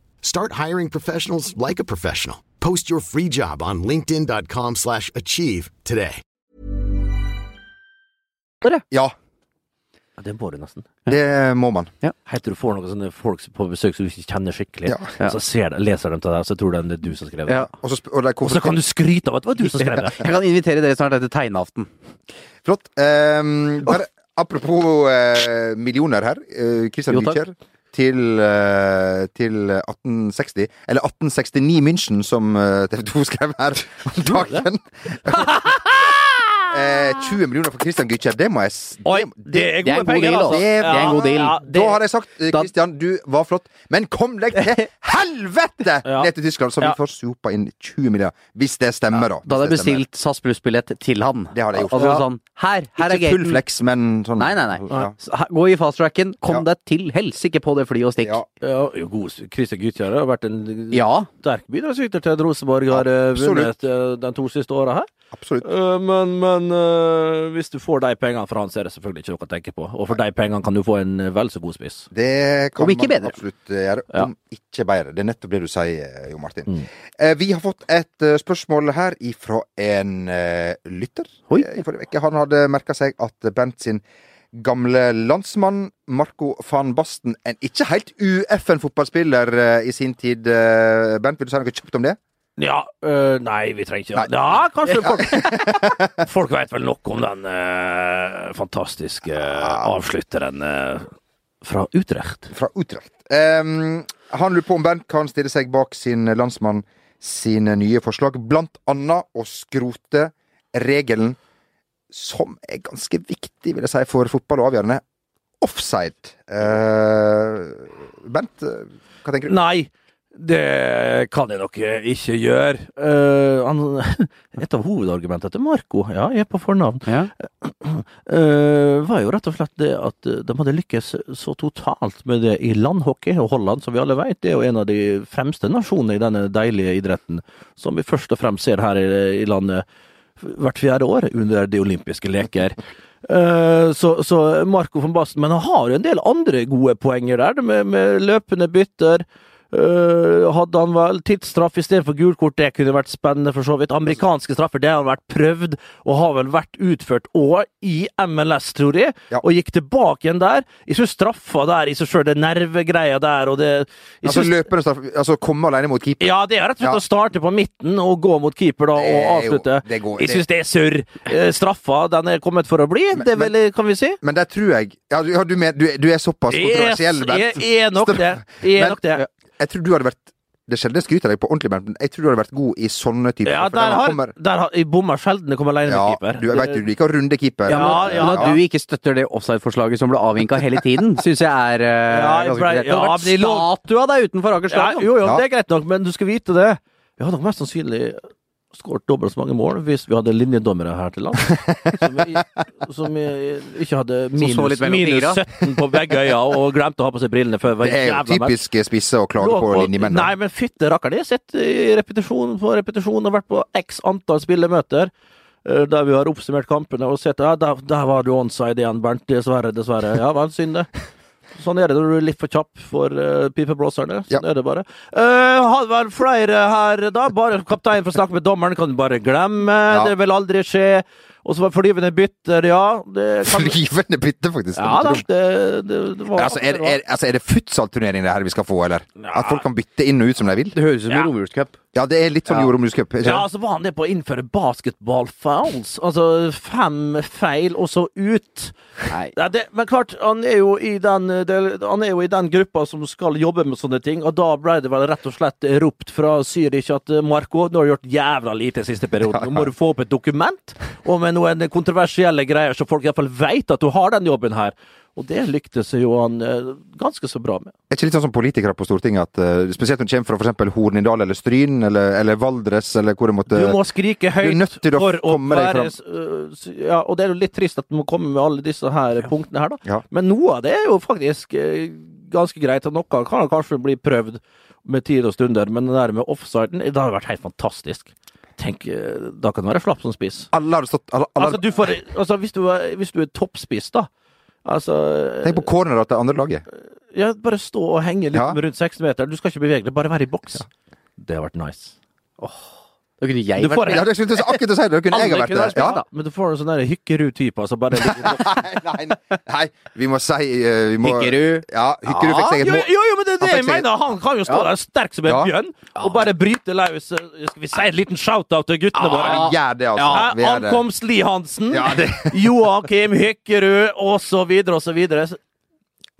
Start hiring professionals like a professional. Post your free job on linkedin.com/achieve slash achieve today. Ja, Ja, det må du nesten. det må man. Helt til du får noen sånne folk på besøk som du ikke kjenner skikkelig. Ja. Så ser de, leser de til deg, og så tror de det er du som skrev det. Ja. Og så, og det er Og så kan du skryte av at det var du som skrev det! Jeg kan invitere dere snart etter tegneaften. Flott. Um, bare, apropos uh, millioner her. Uh, Christian. Bücher til, eh, til 1860. Eller 1869 München, som eh, TV 2 skrev her om dagen. Eh, 20 millioner for Christian Gücher, det må jeg s- Oi, det, det er det er en gode god penger, deal, altså. Det, Det er en god deal. Ja, Da hadde har jeg sagt eh, Christian, du var flott, men kom deg til helvete Ja. ned til Tyskland, så vi Ja. får sopa inn 20 milliarder. Hvis det stemmer, da. Da hadde jeg det bestilt SAS Pluss-billett til han. Det hadde jeg gjort. Altså sånn Her, her er Ikke full flex, men sånn Nei, nei, nei. Ja. Gå i fast-tracken. Kom Ja. deg til helsike på det flyet og stikk. Ja. Ja, god Christian Gytjar har vært en Ja. sterk bidragsyter til at Rosenborg har eh, Absolutt. vunnet eh, de to siste åra her. Absolutt. Men, Men, men uh, hvis du får de pengene fra han, så er det selvfølgelig ikke noe å tenke på. Og for de pengene kan du få en eh, vel så god spiss. Det kan man bedre. absolutt eh, gjøre. Ja. Om ikke bedre. Det er nettopp det du sier, Jo Martin. Mm. Uh, Vi har fått et uh, spørsmål her ifra en eh, lytter Oi. i forrige uke. Han hadde merka seg at Bent sin gamle landsmann Marco van Basten, en ikke helt UFN-fotballspiller i sin tid Bent, vil du si noe kjapt om det? Ja, øh, nei, vi trenger ikke Nei. Ja, kanskje folk Folk vet vel nok om den øh, fantastiske avslutteren øh, fra Utrecht. Fra Utrecht. Um, han lurer på om Bernt kan stille seg bak sin landsmann sine nye forslag, blant annet å skrote regelen som er ganske viktig, vil jeg si, for fotball og avgjørende. Offside. Uh, Bent, eh, hva tenker du? Nei, det kan jeg nok eh, ikke gjøre. Uh, han, et av hovedargumentene til Marco, ja, jeg er på fornavn, Ja. uh, var jo rett og slett det at de hadde lykkes så totalt med det i landhockey. Og Holland, som vi alle vet, det er jo en av de fremste nasjonene i denne deilige idretten, som vi først og fremst ser her i, i landet hvert fjerde år under de olympiske leker. Så, så Marco von Basten Men han har jo en del andre gode poenger der, med, med løpende bytter. Eh, hadde han vel tidsstraff istedenfor gult kort, det kunne vært spennende for så vidt. Amerikanske straffer, det har vært prøvd, og har vel vært utført òg i MLS, tror jeg, Ja. og gikk tilbake igjen der. Jeg synes straffa der i seg sjøl, det nervegreia der, og det Altså synes- løpende straff, altså komme alene mot keeper. ja, det er rett og slett Ja. å starte på midten og gå mot keeper da, og avslutte. jo- det går- jeg det- syns det er surr. Eh, Straffa, den er kommet for å bli, det men- vel, kan vi si. Men der tror jeg Ja, du, du, du, er- du er såpass kontroversiell, Bent. jeg er nok det. Jeg er nok det. Jeg tror du hadde vært Det er sjelden jeg skryter av deg på ordentlig, men jeg tror du hadde vært god i sånne typer Ja, der har, kommer- der har jeg bommer sjelden jeg kommer alene ja, med keeper. du vet du liker å runde keeper. Ja, Men ja, at du ikke støtter det offside-forslaget som ble avvinka hele tiden, syns jeg er uh, Ja, jeg ganske ble- greit. Det hadde ja, vært av deg utenfor Aker Ja, stadion. jo, jo, Ja. det er greit nok, men du skal vite det. Vi det nok mest sannsynlig skåret dobbelt så mange mål hvis vi hadde linjedommere her til lands. Som, som ikke hadde minus, minus 17 på begge øyne og glemte å ha på seg brillene før. Det er jo typisk spisse å klage på linjemennene. Nei, men fytte rakkeren. Jeg har sett i repetisjon på repetisjon og vært på x antall spillemøter. eh, Der vi har oppsummert kampene og sett ja, der, der var du onside igjen, Bernt. Dessverre, dessverre. Ja vel, synd det. Sånn er det når du er litt for kjapp for uh, pipeblåserne. Sånn Ja. er det bare. Uh, har vel flere her da. Bare kapteinen får snakke med dommeren, kan du bare glemme. Ja. Det vil aldri skje. Og så var flyvende bytter, ja. Det kan... Flyvende bytter, faktisk. Ja da, det, det, det var Altså, er, er, altså, er det futsal-turnering det her vi skal få, eller? At folk kan bytte inn og ut som de vil? Det høres ut som Ja. romjulscup. Ja, det er litt som Ja. jordområdscup. ikke Ja, så var han det på å innføre basketball-fouls. Altså fem feil, og så ut. Nei. Ja, det, men klart, han er, jo i den, det, han er jo i den gruppa som skal jobbe med sånne ting, og da ble det vel rett og slett ropt fra Zürich at eh, Marco, nå har du gjort jævla lite siste perioden, nå må du få opp et dokument, og med noen kontroversielle greier, så folk iallfall veit at du har den jobben her. Og det lyktes jo han eh, ganske så bra med. Er ikke litt sånn som politikere på Stortinget, at eh, spesielt når du kommer fra eksempel Hornindal eller Stryn eller, eller Valdres eller hvor det måtte Du må skrike høyt å for å være øh, Ja, og det er jo litt trist at du må komme med alle disse her punktene her, da. Ja. Men noe av det er jo faktisk eh, ganske greit, og noe kan kanskje bli prøvd med tid og stunder, men det der med offsiden, det har vært helt fantastisk. Tenk, eh, da kan det være flapp som spiss. Alle hadde stått alle, alle, Altså, du får, altså hvis, du er, hvis du er toppspiss, da Altså Tenk på corneret til andre laget. ja, Bare stå og henge litt Ja. rundt 60 meter. Du skal ikke bevege deg, bare være i boks. Det har vært nice. Da kunne jeg vært med. Ja, det skulle akkurat å si det. Da kunne jeg vært der. Ja. Men du får en sånn hykkerud-type, altså bare. Nei, nei, nei, vi må si uh, vi må, Hykkerud. Ja, Hykkerud fikk seg et jo, mål. jo, jo, men det er det jeg mener. Han kan jo stå Ja. der sterk som en Ja. bjørn og bare bryte løs. eh, Skal vi si en liten shout-out til guttene våre? Ja, vi gjør det, altså. Ja, Vi gjør det. Ankomst Li Hansen, Ja, det- Joakim Hykkerud osv. osv.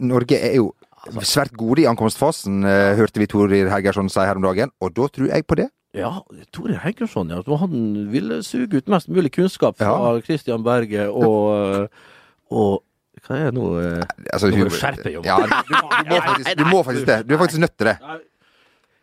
Norge er jo svært gode i ankomstfasen, eh, hørte vi Torir Hergersson si her om dagen. Og da tror jeg på det. Ja, Tore Henkersson, ja. Han ville suge ut mest mulig kunnskap fra Christian Berge og Og hva er det nå eh, Altså, Nå må hun- du skjerpe deg, Jon. Ja, du, du, må faktisk, du må faktisk det. Du er faktisk nødt til det.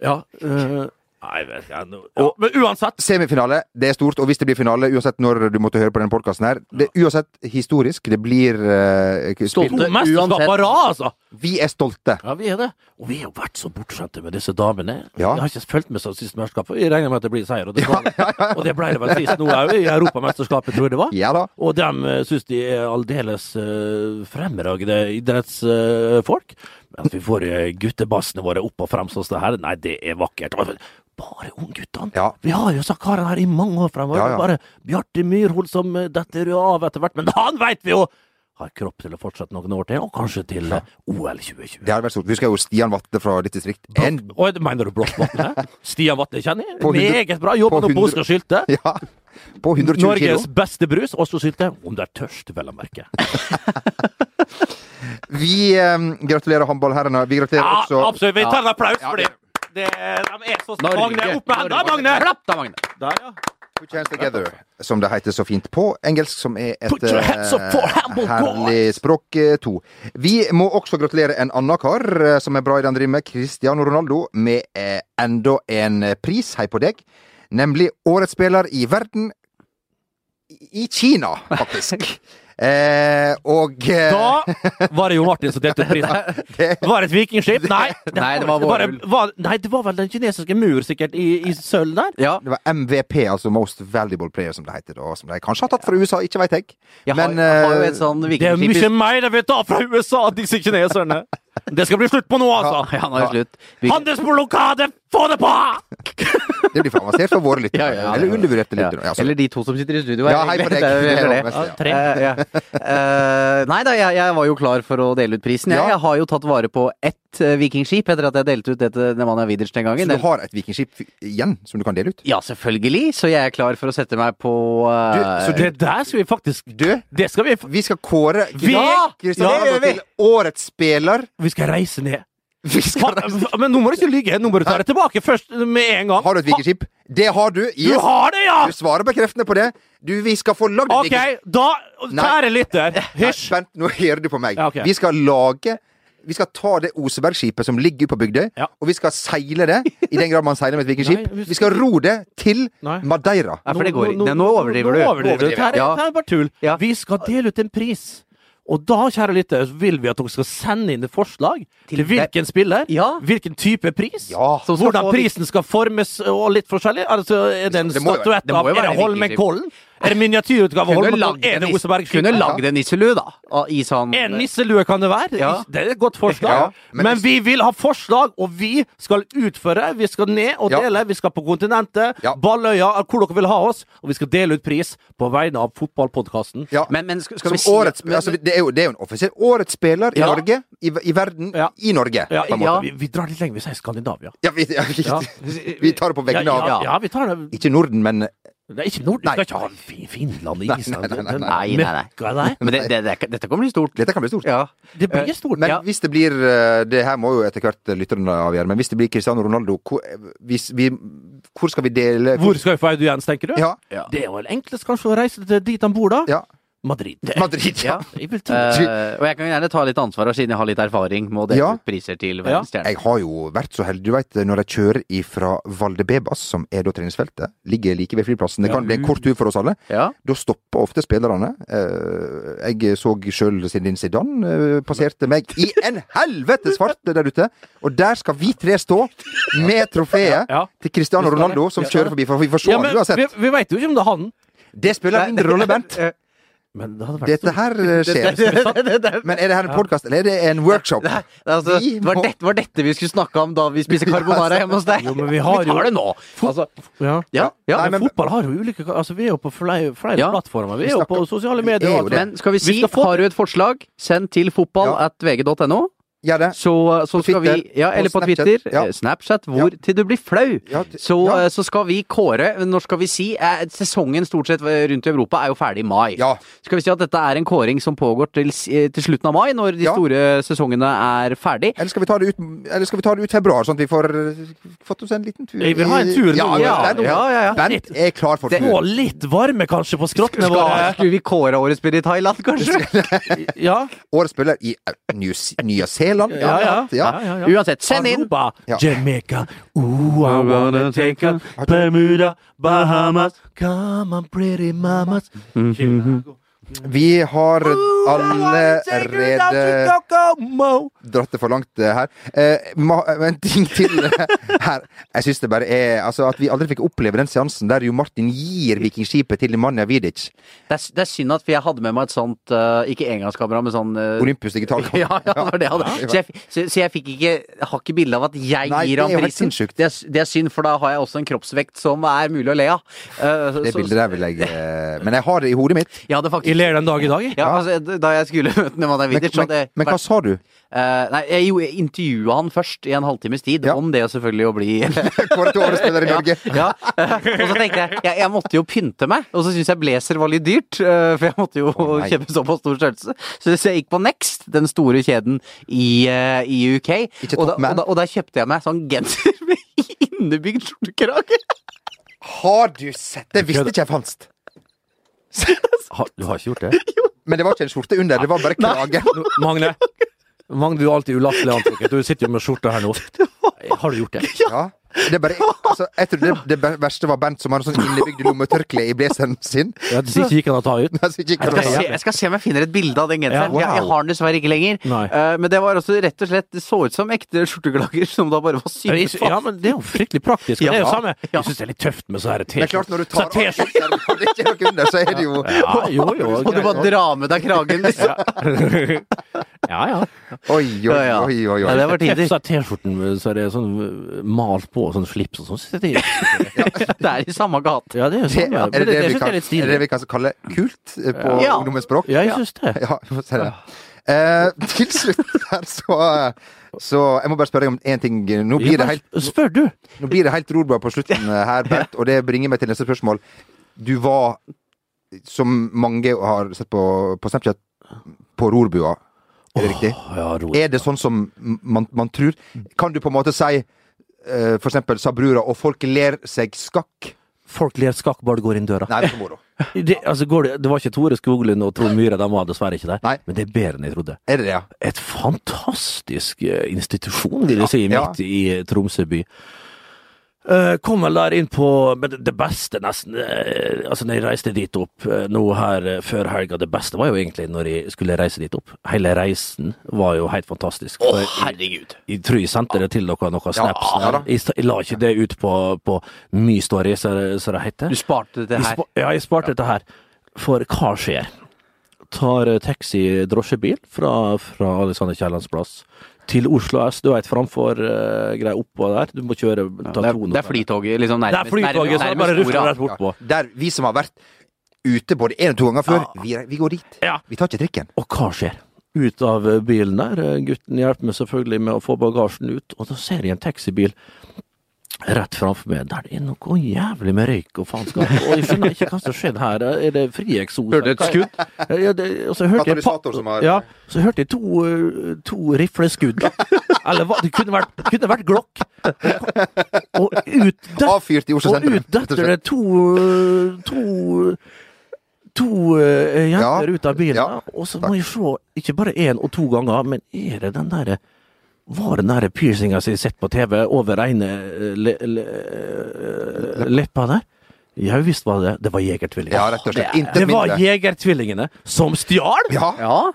Ja. eh, Nei, vet jeg nå ja, Men uansett. Semifinale, det er stort, og hvis det blir finale, uansett når du måtte høre på denne podkasten her Det er uansett historisk. Det blir uh, Stolte mesterskap på rad, altså! Vi er stolte. Ja, vi er det. Og vi har jo vært så bortskjemte med disse damene. Ja. Jeg har ikke fulgt med siden sist mesterskap. Vi regner med at det blir seier. Og det, og det ble det vel sist nå òg, i Europamesterskapet, tror jeg det var. Ja da. Og de uh, syns de er aldeles uh, fremragende idrettsfolk. Men at vi får uh, guttebassene våre opp og frem sånn som det her, nei, det er vakkert. Bare ungguttene. Ja. Vi har jo sagt karen her i mange år fremover. Ja, ja. Bare Bjarte Myrhol som uh, detter av etter hvert. Men han veit vi jo har kropp til å fortsette noen år til, og kanskje til ja. OL 2020. Det hadde vært stort. Vi husker jo Stian Vatte fra ditt distrikt. En, Og mener du Blåttvatn? Vatne? Stian Vatne kjenner jeg. Meget bra. Jobber på nå på Oslo Sylte. ja, på 120 Norges kilo. beste brus, også Sylte. Om du er tørst, vel å merke. Vi um, gratulerer håndballherrene. Vi gratulerer Ja, også absolutt. Vi tar en applaus Ja, for det-. De er så Norge. Magne, opp med hendene, Magne! Klapp da, Magne. Der, ja. Put your hands together, som det heter så fint på engelsk, som er et eh, herlig språk eh, to. Vi må også gratulere en annen kar eh, som er bra i den driver med, Cristiano Ronaldo, med eh, enda en pris. Hei på deg. Nemlig Årets spiller i verden i i Kina, faktisk. eh, og eh, Da var det Jo Martin som delte ut prisen. Var det et vikingskip? Nei. Nei, det var bare- vårrull. var, Nei, det var vel den kinesiske mur, sikkert, i, i sølv der? Ja. Det var MVP, altså Most Valuable Player, som det heter. Da, som de kanskje har tatt fra USA, ikke veit jeg. Jeg har, jeg har jo eh, et sånn Det er mye mer de vil ta fra USA, disse kineserne. Det skal bli slutt på nå, altså. Ja, nå er det slutt. Handelsblokade, få det på! det blir for avansert for våre lyttere. Ja, ja, ja. Eller undervurderte lyttere. Ja, Eller de to som sitter i studio her. Ja, hei på deg. Ja, ja. Nei da, jeg, jeg var jo klar for å dele ut prisen. Jeg, Ja. jeg har jo tatt vare på ett eh, vikingskip etter at jeg delte ut det til Nemanja Widerst den gangen. Så du har et vikingskip igjen som du kan dele ut? Ja, selvfølgelig. Så jeg er klar for å sette meg på Du, eh, så Det der skal vi faktisk Du, Det skal vi vi skal kåre Kristian Ja, det til årets spiller. Vi skal reise ned. Men nå må du ikke lyve! Nå må du ta det tilbake først med en gang. Har du et vikingskip? Det har du. Du har det, ja! Du svarer bekreftende på det. Du, vi skal få lagd et OK, da. Kjære lytter, Nei, hysj. Vent, nå hører du på meg. Ja, okay. Vi skal lage Vi skal ta det Osebergskipet som ligger ute på Bygdøy, Ja. og vi skal seile det, i den grad man seiler med et vikingskip. Vi skal ro det til Nei. Madeira. Nei, for det går ikke. Nå overdriver du. Nå overdriver du. Dette her er- Ja. er bare tull. Ja. Vi skal dele ut en pris. Og da, kjære lytter, vil vi at dere skal sende inn et forslag til, hvilken spiller, Ja. hvilken type pris, Ja. Hvordan prisen skal formes og litt forskjellig. Altså, er det en Det statuett av Er det Holmenkollen? Er det miniatyrutgave av Holmenkollen? Er det Osebergskipet? kunne lagd en nisselue, da. I sånn En nisselue kan det være. Ja. Det er et godt forslag. Ja, men men- vi vil ha forslag, og vi skal utføre. Vi skal ned og Ja. dele. Vi skal på kontinentet, Ja. Balløya, hvor dere vil ha oss. Og vi skal dele ut pris på vegne av fotballpodkasten. Ja. Men, men skal, skal vi si årets, men- altså, det, er jo, det er jo en offisiell årets spiller i Ja. Norge, i, i verden, Ja. i Norge. Ja, på en ja, måte. vi, vi drar litt lenger. Vi sier Skandinavia. Ja, vi, ja, vi, Ja. vi tar det på vegne av ja, ja, vi tar det. Ikke Norden, men Det er ikke Nord... Du skal ikke ha Fin- Finland, i Island nei, nei, den- nei, nei, nei. møkka der. Men det, det, det, dette kan bli stort. dette kan bli stort. Ja. Det blir stort. Men Ja. hvis det blir eh, Det her må jo etter hvert lytterne avgjøre, men hvis det blir Cristiano Ronaldo, hvor, hvis vi, hvor skal vi dele Hvor skal vi få audiens, tenker du? Ja. Det er vel enklest kanskje å reise til dit han bor, da. Ja. Madrid. Madrid, ja. Jeg vil tro Eh, og jeg kan gjerne ta litt ansvar, siden jeg har litt erfaring med å dele Ja. ut priser til verdensstjerner. Jeg har jo vært så heldig, du veit, når jeg kjører ifra Valdebebas, som er da treningsfeltet, ligger like ved flyplassen, det kan bli en kort tur for oss alle, Ja. da stopper ofte spillerne. Uh, Jeg så sjøl Zinedine Sidan uh, passerte meg i en helvetes fart der ute, og der skal vi tre stå med trofeet Ja. til Cristiano. Ronaldo, som kjører forbi, for vi får se Ja, han uansett. vi, vi veit jo ikke om det er han. Det spiller mindre rolle, Bent. Men det hadde vært Dette her skjer. Men er det her en podkast, eller er det en workshop? Det, er altså, det, var dette, var dette vi skulle snakke om da vi spiser carbonara hjemme hos deg? Jo, men vi har jo- tar det nå! Altså, Ja. ja, ja. Nei, men men- fotball har jo ulike Altså, vi er jo på flere, flere Ja. plattformer. Vi Vi er jo snakker- på sosiale medier. er. Men skal vi si, Vi skal få- har du et forslag, send til fotball Ja. at vg.no. Gjør det. Så, så På skal vi Twitter, Ja, på eller på Snapchat, Twitter. ja. eh, Snapchat. Hvor til du blir flau. Ja, Så, ja. eh, så skal vi kåre Når skal vi si eh, Sesongen stort sett rundt i Europa er jo ferdig i mai. Ja. Skal vi si at dette er en kåring som pågår til, eh, til slutten av mai, når de Ja. store sesongene er ferdig? Eller skal vi ta det ut Eller skal vi ta det ut februar, sånn at vi får eh, fått oss en liten tur? Jeg vil ha en tur nå. Ja, Ja, Bent, ja, ja, ja. Bent er klar for tur. Få litt varme, kanskje, på skrottene våre. skulle vi kåre årets spiller i Thailand, kanskje? Ja. Årets spiller i New New- Nya-Zeeland. Ja, ja. ja. ja, ja. Uansett, send inn! Aruba, Jamaica, ooh, I wanna take a Bermuda, Bahamas, come on pretty mamas. Vi har allerede dratt det for langt eh, her. Eh, ha- en ting til eh, her. Jeg syns det bare er Altså, at vi aldri fikk oppleve den seansen der Jo Martin gir Vikingskipet til Nemanja Vidic. Det er, det er synd at jeg hadde med meg et sånt eh, Ikke engangskamera, men sånn eh, Olympus digital. Ja, ja, det var det jeg hadde. Så jeg, så, så jeg fikk ikke Jeg har ikke bilde av at jeg Nei, gir ham prisen. Det er, det er synd, for da har jeg også en kroppsvekt som er mulig å le av. Uh, Det bildet der vil jeg eh, Men jeg har det i hodet mitt. Jeg hadde faktisk ler den dag i dag, jeg. ja, altså, Da jeg skulle møte Nemanja Men, Vidic, så men, men hva sa du? Uh, Nei, jeg jo intervjua han først i en halvtimes tid, Ja. om det selvfølgelig å bli Kåret til årets spiller i Norge. Ja, og så tenkte jeg, jeg jeg måtte jo pynte meg, og så syntes jeg blazer var litt dyrt. uh, For jeg måtte jo oh, kjøpe såpass stor størrelse. Så så jeg gikk på Next, den store kjeden i, uh, i UK. Og da, og, da, og da, kjøpte jeg meg sånn genser med innebygd skjortekrage. Har du sett Det visste ikke jeg fantes. Ha- Du har ikke gjort det? Men det var ikke en skjorte under, det var bare krage. Magne, Magne, du er alltid ulastelig antrukket. Du sitter jo med skjorta her nå. Har du gjort det? Ja. Det bare, altså, jeg tror det, det verste var Bent som har en sånn innebygd lommetørkle i blazeren sin. Ja, det ikke gikk an å ta ut. Jeg skal, se, jeg skal se om jeg finner et bilde av den genseren. Ja, jeg, jeg har den dessverre ikke lenger. Eh, men det var også rett og slett Det så ut som ekte skjorteklager som da bare var sydd fast. Ja, men det er jo fryktelig praktisk. ja, Det er jo samme. Ja. Jeg syns det er litt tøft med så her Det er når du tar Så av og det ikke noe under, så er det jo Ja, jo, jo. Og du bare drar med deg kragen, liksom. Ja, ja. Oi, oi, oi, oi. Ja, det var tider. T-skjorten så er det sånn uh, malt på, sånn slips og sånn. Så det Det er i samme gate. Ja, det er jo Det, er det det, det, vi kan, er er det vi kan kalle kult eh, på Ja. ungdommens språk? Ja, jeg syns det. Ja, vi får si det. Eh, til slutt her, så Så jeg må bare spørre deg om én ting. Nå blir det helt, du! nå blir det helt rorbar på slutten her, Bert, og det bringer meg til neste spørsmål. Du var, som mange har sett på, på Snapchat, på rorbua. Er det riktig? Ja. Er det sånn som man, man tror? Kan du på en måte si eh, for eksempel sa brura, og folk ler seg skakk? Folk ler skakk bare det går inn døra. Nei, det er for moro. Det, altså, går det, det var ikke Tore Skoglund og Trond Myhre, de var dessverre ikke der. Nei. Men det er bedre enn jeg trodde. Er det det, ja? Et fantastisk eh, institusjon, vil jeg si, Ja. midt i eh, Tromsø by. Eh, kom vel der inn på Men det- beste, nesten eh, Altså, når jeg reiste dit opp eh, nå her før helga, det beste var jo egentlig når jeg skulle reise dit opp. Hele reisen var jo helt fantastisk. Å, oh, herregud! Jeg tror jeg sendte det til dere, noen snaps. ja ja, jeg, jeg la ikke det ut på, på My Story, som det- heter. Du sparte det Jeg her. spa- Ja, jeg sparte dette her. For hva skjer? Tar taxi, drosjebil fra, fra Alexander Kiellands plass til Oslo S. Du veit, framfor uh, greia oppå der. Du må kjøre ta Det er, det er flytoget, liksom Det er nærmest, flytoget, det er bare nærmest rufler orda. rett bortpå. Ja, der vi som har vært ute både én og to ganger før, vi, vi går dit. Ja. Vi tar ikke trikken. Og hva skjer? Ut av eh, bilen der. eh, Gutten hjelper meg selvfølgelig med å få bagasjen ut, og da ser jeg en taxibil rett framfor meg. Der det er noe jævlig med røyk og faenskap. Og jeg skjønner ikke hva som skjedde her. Er det frieksos? Hørte et skudd? Ja, det, og så hørte jeg, ja, så hørte jeg to, eh, to rifleskudd. Eller hva? Det kunne vært, kunne vært glokk. Og ut Avfyrt i Oslo og ut detter det to, to to eh, jenter Ja, ut av bilen, ja, og så må jeg se ikke bare én og to ganger, men er det den derre Var den derre piercinga som jeg har sett på TV over ene le, le, le, eh, leppa der? Ja visst var det det. var Jegertvillingene. Ja, rett og slett. det Det var. Jegertvillingene som stjal Ja, Ja.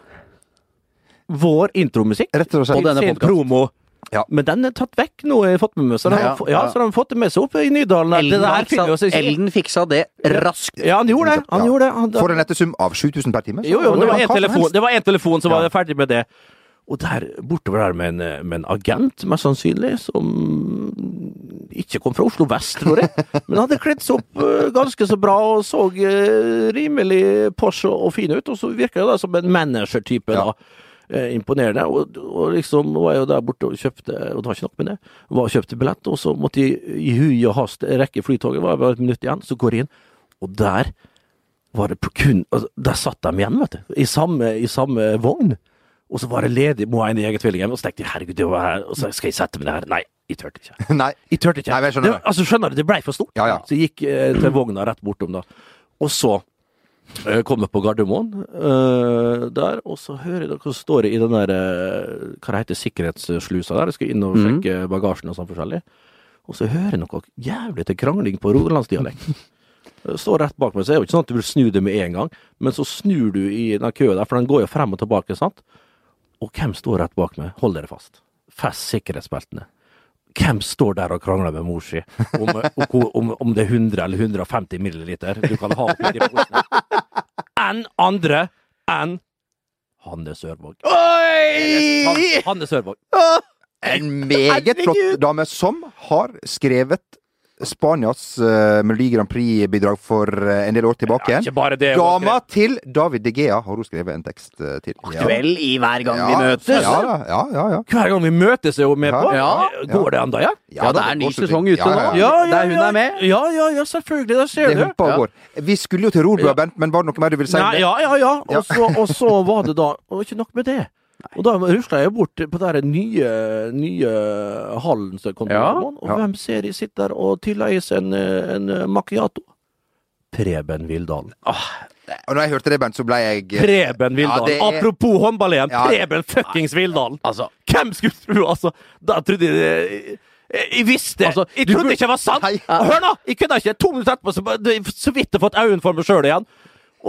vår intromusikk rett og slett. På denne promo. Ja. Men den er tatt vekk nå, har fått med meg. Så de, Ja, ja, så de har fått det med seg opp i Nydalen. Elden, der fiksa. Elden fiksa det raskt. Ja, han gjorde det. Han Ja. gjorde det. Han, For en nettesum av 7000 per time. så Jo, jo, det var én telefon, det var en telefon som Ja. var ferdig med det. Og der, borte var det med en, med en agent, mest sannsynlig, som ikke kom fra Oslo vest, tror jeg. Men hadde kledd seg opp eh, ganske så bra og så eh, rimelig Porsche og fin ut. Og så virka det som en manager-type, Ja. da. Eh, imponerende. Og, og liksom var jeg jo der borte og kjøpte, og det var ikke nok med det, var og kjøpte billett, og så måtte jeg i hui og hast rekke flytoget, var bare et minutt igjen, så går jeg inn, og der var det på kun altså, Der satt de igjen, vet du. I samme, i samme vogn. Og så var det ledig må en i eget tvillinghjem, Og så tenkte jeg herregud, det var her. Og så skal jeg sette meg der. Nei, jeg turte ikke. Nei. Jeg turte ikke. Nei, jeg skjønner det, det. altså, skjønner du, det blei for stort. Ja, ja. Så jeg gikk eh, til vogna rett bortom, da. Og så eh, kom jeg på Gardermoen eh, der, og så hører jeg dere står i den der eh, Hva det heter sikkerhetsslusa der. Jeg skal inn og Mhm. sjekke bagasjen og sånn forskjellig. Og så hører jeg noe jævlig til krangling på rogalandsdialekt. Står rett bak meg, så er det jo ikke sånn at du vil snu det med en gang, men så snur du i den køen der, for den går jo frem og tilbake, sant? Og hvem står rett bak meg? Hold dere fast. Fest sikkerhetsbeltene. Hvem står der og krangler med mor si om, om, om, det er 100 eller 150 milliliter du kan ha oppi de posene? Enn andre enn Hanne Sørvåg. Oi! Hanne Sørvåg. En meget flott dame som har skrevet Spanias uh, Melodi Grand Prix-bidrag for uh, en del år tilbake Ja, Ikke bare det. Dama til David De Gea har hun skrevet en tekst uh, til. Aktuell i hver gang vi møtes. Ja, ja, ja, ja. Hver gang vi møtes er hun med på. Ja. Går det ennå, ja? Ja, det er ny sesong ute nå. Ja, ja, ja. Der hun er med. Ja, ja, ja, selvfølgelig. Der ser Det du. Ja. går. Vi skulle jo til Rorbua, Bent, men var det noe mer du ville si? Nei, ja, ja, ja. Og så, og så var det da Og ikke nok med det. Og da rusla jeg bort på den nye, nye hallen som kom til Ja, og ja. hvem ser jeg sitter der og tyller seg en, en macchiato? Preben Vildalen. Og når jeg hørte det, Bent, så ble jeg Preben Vildalen. Ja, er- Apropos håndball igjen. Ja. Preben fuckings Vildalen. Altså, Hvem skulle tro, altså? Da trodde jeg det jeg visste Altså, Jeg trodde burde- ikke det var sant! Hei. Hør nå! Jeg kunne ikke. To minutter etterpå så, så vidt jeg fått øynene for meg sjøl igjen.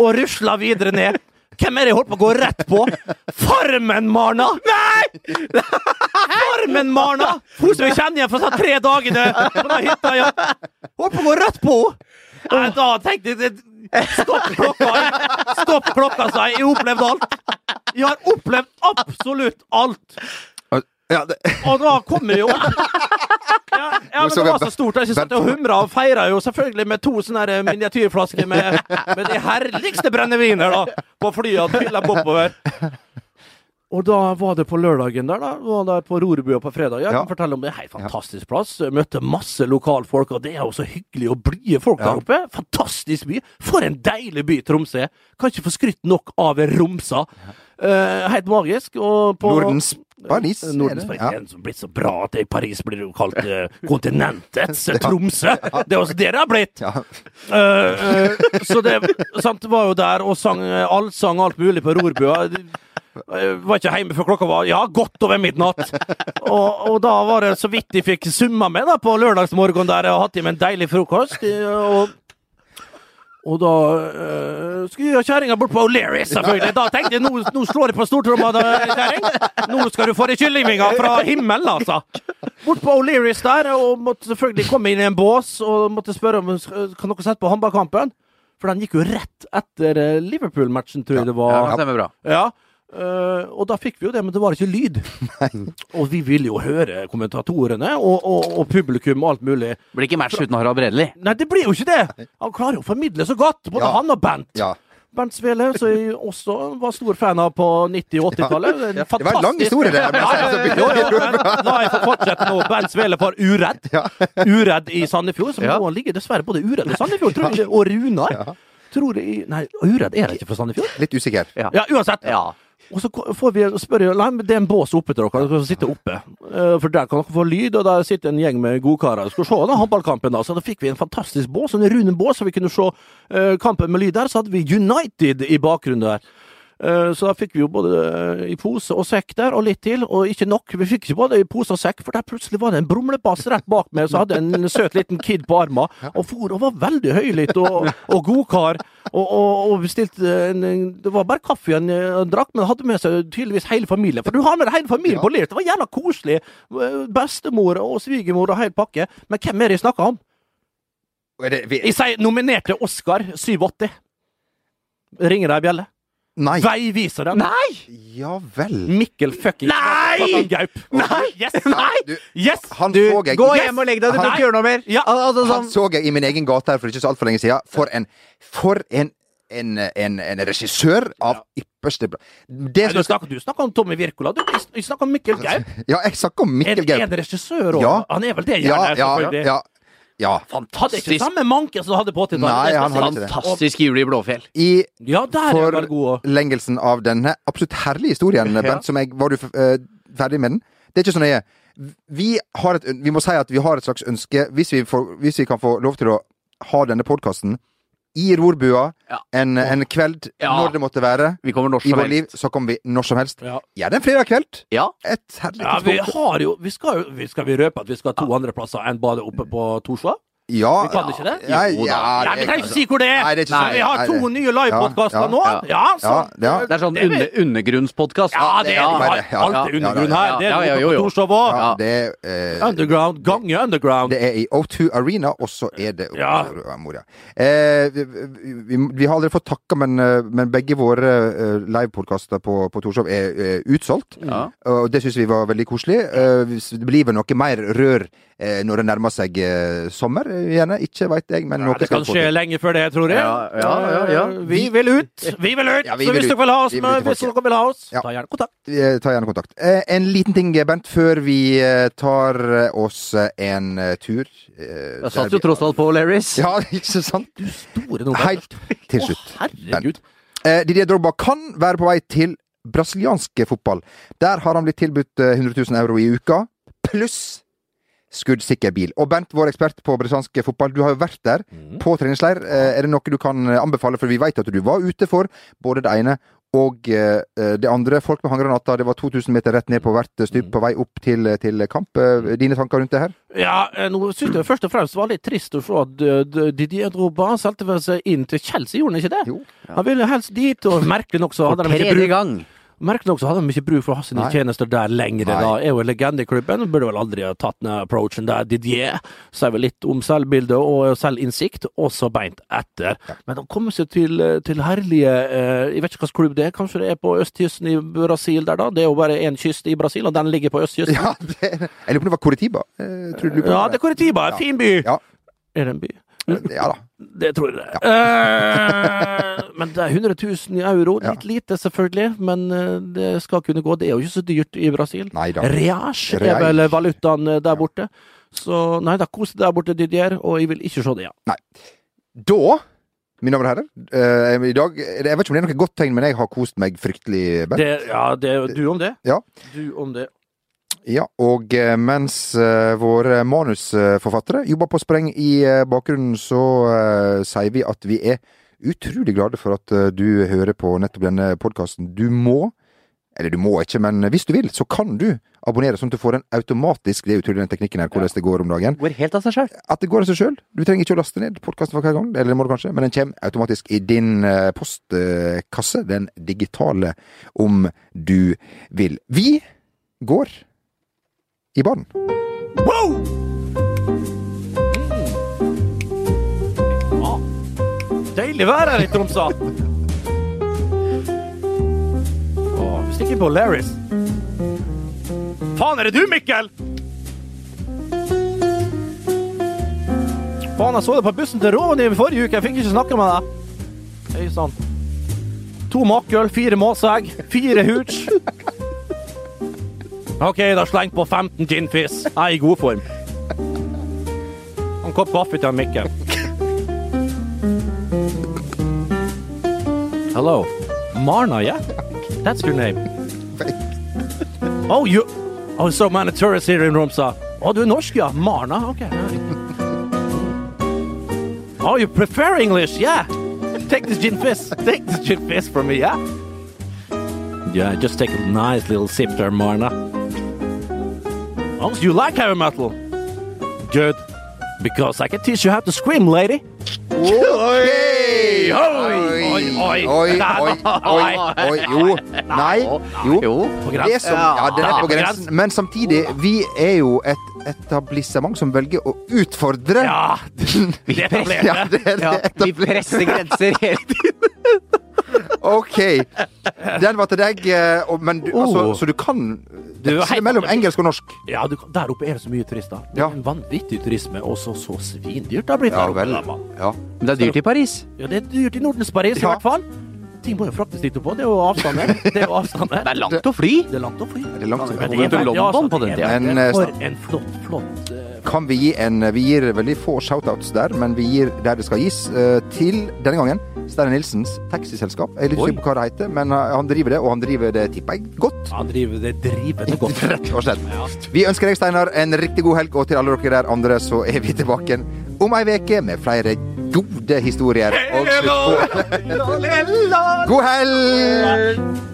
Og rusla videre ned. Hvem er det jeg holdt på å gå rett på? Farmen-Marna! Nei! Farmen-Marna! Hun som jeg kjenner igjen fra de tre dagene på den hytta. Ja. Holdt på å gå rett på henne! Da tenkte jeg Stopp klokka! Stopp klokka, sa jeg. Jeg har opplevd alt. Jeg har opplevd absolutt alt. Ja, det, Og da kommer jo Ja, ja men det var så stort. Jeg satt og humra og feira jo selvfølgelig med to sånne miniatyrflasker med, med de herligste brenneviner da, på flyet. Fylla oppover. Og da var det på lørdagen der, da. Var der på Rorbua på fredag. Jeg Ja. kan fortelle om det. Hei, fantastisk plass. Møtte masse lokalfolk, og det er jo så hyggelig og blide folk Ja. der oppe. Fantastisk by. For en deilig by Tromsø. Kan ikke få skrytt nok av Romsa. Eh, helt magisk. Og på Nordens Paris. Nordens det? Paris. Det er blitt så bra at det i Paris blir jo kalt uh, kontinentets Tromsø. Det er også det det har blitt. Ja. Uh, uh, så det sant, var jo der og sang eh, allsang alt mulig på Rorbua. Jeg var ikke hjemme før klokka var ja, godt over midnatt. Og, og da var det så vidt de fikk summa med da, på lørdagsmorgen der og hatt i meg en deilig frokost. Og, og da øh, skulle jeg kjerringa bort på O'Learys, selvfølgelig. Da tenkte jeg nå, nå slår jeg på stortromma, kjerring. Nå skal du få deg kyllingvinger fra himmelen, altså. Bort på O'Learys der, og måtte selvfølgelig komme inn i en bås og måtte spørre om kan dere sette på håndballkampen. For den gikk jo rett etter eh, Liverpool-matchen, tror jeg det ja, var. det stemmer bra. Ja. Eh, og da fikk vi jo det, men det var ikke lyd. og vi ville jo høre kommentatorene og, og, og publikum og alt mulig. Det blir ikke match uten Harald Bredli. Nei, det blir jo ikke det! Han klarer jo å formidle så godt, både Ja. han og Bent. Ja. Bent Svele, som jeg også var stor fan av på 90- og 80-tallet. Det var en lang historie, det. Ja, ja, ja, La jeg få fortsette nå. Bent Svele for Uredd. Uredd i Sandefjord, som Ja. nå ligger dessverre både Uredd og Sandefjord, tror jeg. Og Runar. Tror jeg Nei, Uredd er det ikke fra Sandefjord? Litt usikker. Ja. Ja, uansett. Ja. Og så får vi spørre Nei, men det er en bås oppe til dere, dere kan sitte oppe. Eh, For der kan dere få lyd, og der sitter en gjeng med godkarer. Skal se da, håndballkampen, da. Så da fikk vi en fantastisk bås, en rund bås, så vi kunne se eh, kampen med lyd der. Så hadde vi United i bakgrunnen der. Eh, Så da fikk vi jo både eh, i pose og sekk der, og litt til, og ikke nok. Vi fikk ikke både i pose og sekk, for der plutselig var det en brumlebass rett bak meg, så hadde en søt liten kid på armen, og for og var veldig høylytt og, og godkar. Og, og, og bestilte Det var bare kaffe han eh, drakk, men hadde med seg tydeligvis hele familien. For du har med deg hele familien på lirt. Det var jævla koselig. Bestemor og svigermor og hel pakke. Men hvem er det jeg snakker om? Det, vi, Jeg sier nominerte Oscar 87. Ringer ei bjelle? Nei! Vei viser den. Nei! Ja vel. Mikkel fucking Nei! Gaup. Nei! Yes! Nei! Du, Yes! han Du, så jeg gå Yes! hjem og legg deg, du kan ikke gjøre noe mer. Ja. Al altså, Han sånn. så jeg i min egen gate her for ikke så altfor lenge siden. For en For en en, en, en regissør av ypperste bra. Det Nei, Du snakker, du snakker om Tommy Wirkola. Du jeg snakker om Mikkel Gaup. Ja, jeg snakker om Er, Mikkel er Gaup. en regissør òg? Ja. Han er vel det, Ja, gjerne? ja, selvfølgelig. ja. Ja. Hadde ikke samme manken som du hadde på 80-tallet. Nei, er han hadde ikke det. Fantastisk jul i Blåfjell. I Ja, forlengelsen av denne absolutt herlige historien, Bent, som jeg Var du uh, ferdig med den? Det er ikke så nøye. Vi, har et, vi må si at vi har et slags ønske, hvis vi, får, hvis vi kan få lov til å ha denne podkasten i rorbua Ja. en, en kveld, Ja. når det måtte være, Vi kommer når i vårt liv, så kommer vi når som helst. Ja. Gjerne en fredag kveld. Ja. Et herlig Ja, vi har jo Vi skal jo vi Skal vi røpe at vi skal ha to andre plasser enn bare oppe på Torshov? Ja, Vi kan ikke det? Ja, Jo ja, Nei, vi trenger ikke si hvor det er! Nei, det er ikke Nei, så- vi har to nye livepodkaster Ja, nå. ja. Ja, så, Ja, ja. Det er sånn er under, undergrunnspodkast. Ja, det er Ja, bare- ja, alltid ja, undergrunn her. ja. Det er Ja, ja, jo, på jo. Torshov òg. Ja, det, eh, Underground Gange underground. det er i O2 Arena, og så er det Ja. Moria. Eh, vi, vi, vi har aldri fått takka, men, eh, men begge våre eh, livepodkaster på, på Torshov er eh, utsolgt. Ja. Og det syns vi var veldig koselig. Eh, det blir vel noe mer rør når det nærmer seg eh, sommer, eh, gjerne. Ikke veit jeg, men Ja, noe det kan skje lenge før det, tror jeg. Ja, ja, ja, ja. Eh, Vi vil ut! Vi vil ut! Ja, vi så hvis dere vil ha oss, Vi vil hvis dere vil ha oss, Ja. ta gjerne kontakt. Eh, Ta gjerne kontakt. Eh, En liten ting, Bent, før vi eh, tar eh, oss eh, en eh, tur. eh, Jeg satt jo tross alt på, Larrys. Ja, ikke sant? Du Store nå, Helt til Å, slutt. herregud. Eh, Didier Drogba kan være på vei til brasiliansk fotball. Der har han blitt tilbudt eh, 100 000 euro i uka, pluss skuddsikker bil. Og Bent, vår ekspert på brasiliansk fotball, du har jo vært der på treningsleir. Eh, Er det noe du kan eh, anbefale? For vi vet at du var ute for både det ene og eh, det andre. Folk med håndgranater, det var 2000 meter rett ned på hvert stup på vei opp til, til kamp. Eh, Dine tanker rundt det her? Ja, nå syns jeg først og fremst var litt trist å se at Didier Drogba solgte seg inn til Chelsea, gjorde han ikke det? Jo. Han ville helst dit, og merkelig nok så hadde de ikke brukt. bruk gang. Merkelig nok så hadde de ikke bruk for å ha sine Nei. tjenester der lenger. Nei. Da er jo en legende i klubben, burde vel aldri ha tatt den approachen der. Didier sier vel litt om selvbilde og selvinnsikt, også beint etter. Men de kommer seg til, til herlige eh, Jeg vet ikke hvilken klubb det er, kanskje det er på østkysten i Brasil der, da? Det er jo bare én kyst i Brasil, og den ligger på østkysten. Ja, det, jeg lurer på om det var Coritiba. Eh, Ja, det er Coritiba, en fin by! Ja. Er det en by? Ja da. Det tror jeg det. Uh, men det er 100 000 i euro. Ja. Litt lite, selvfølgelig, men eh, det skal kunne gå. Det er jo ikke så dyrt i Brasil. Nei. Reage er vel valutaen eh, der borte. Så nei, da kos deg der borte, Didier, og jeg vil ikke se det igjen. Da, mine damer og herrer Uh, I dag Jeg vet ikke om det er noe godt tegn, men jeg har kost meg fryktelig. Bent. Det, ja, det, du om det? Ja. Du om det. Ja, og eh, mens eh, våre manusforfattere jobber på spreng i eh, bakgrunnen, så sier vi at vi er utrolig glade for at du hører på nettopp denne podkasten. Du må, eller du må ikke, men hvis du vil, så kan du abonnere, sånn at du får en automatisk. Det er utrolig den teknikken her, hvordan det går om dagen. Går helt av seg sjøl. At det går av seg sjøl. Du trenger ikke å laste ned podkasten for hver gang, eller det må du kanskje, men den kommer automatisk i din postkasse, den digitale, om du vil. Vi går i bånn. Wow! Ah, deilig vær her i Tromsø. Åh, vi stikker på Larrys. Faen, er det du, Mikkel? Faen, jeg så deg på bussen til Rovaniemi forrige uke. Jeg fikk ikke snakke med deg. Hei sann. To makkøl, fire måseegg, fire hooch. OK, da sleng på 15 gin fizz. Jeg er i god form. En kopp kaffe til han Mikkel. Hello. Marna, ja? That's your name. Oh, you... Oh, so many tourists here in Romsa. Oh, du er norsk, ja. Marna, ok. Oh, you prefer English, yeah. Take this gin fizz. Take this gin fizz from me, yeah? Yeah, just take a nice little sip there, Marna. Oh, you like heavy metal? Good. Because I can teach you how to scream, lady. Oi! Oi, oi, oi. Oi, oi, oi, oi. Jo. Nei. Jo. Det som, ja, den er på grensen. Men samtidig, vi er jo et etablissement som velger å utfordre. Ja, Ja, etablerte. det er det. Ja, vi presser grenser hele tiden. OK. Den var til deg. eh, Men du, altså, Oh. så du kan Du er mellom engelsk og norsk? Ja, du, der oppe er det så mye turister. Det Ja. er en vanvittig turisme, og så så svindyrt det har blitt Ja der oppe. vel. Ja. Men det er dyrt i Paris. Ja, det er dyrt i Nordens Paris, i hvert fall. Ting må jo fraktes dit oppå. Det er jo avstander. Det er jo avstander. Det er langt å fly. Det er langt å fly. Det er langt å fly. Til London på den det er tida. Men, eh, For en flott, flott eh, Kan vi gi en Vi gir veldig få shoutouts der, men vi gir der det skal gis, eh, til denne gangen Stein Nilsens taxiselskap. Jeg er litt usikker på hva det heter, men eh, han driver det, og han driver det, tipper jeg, godt. Han driver det drivende godt. Rett og slett. Vi ønsker deg, Steinar, en riktig god helg, og til alle dere der andre så er vi tilbake om ei veke med flere gode historier. Og slutt på God helg!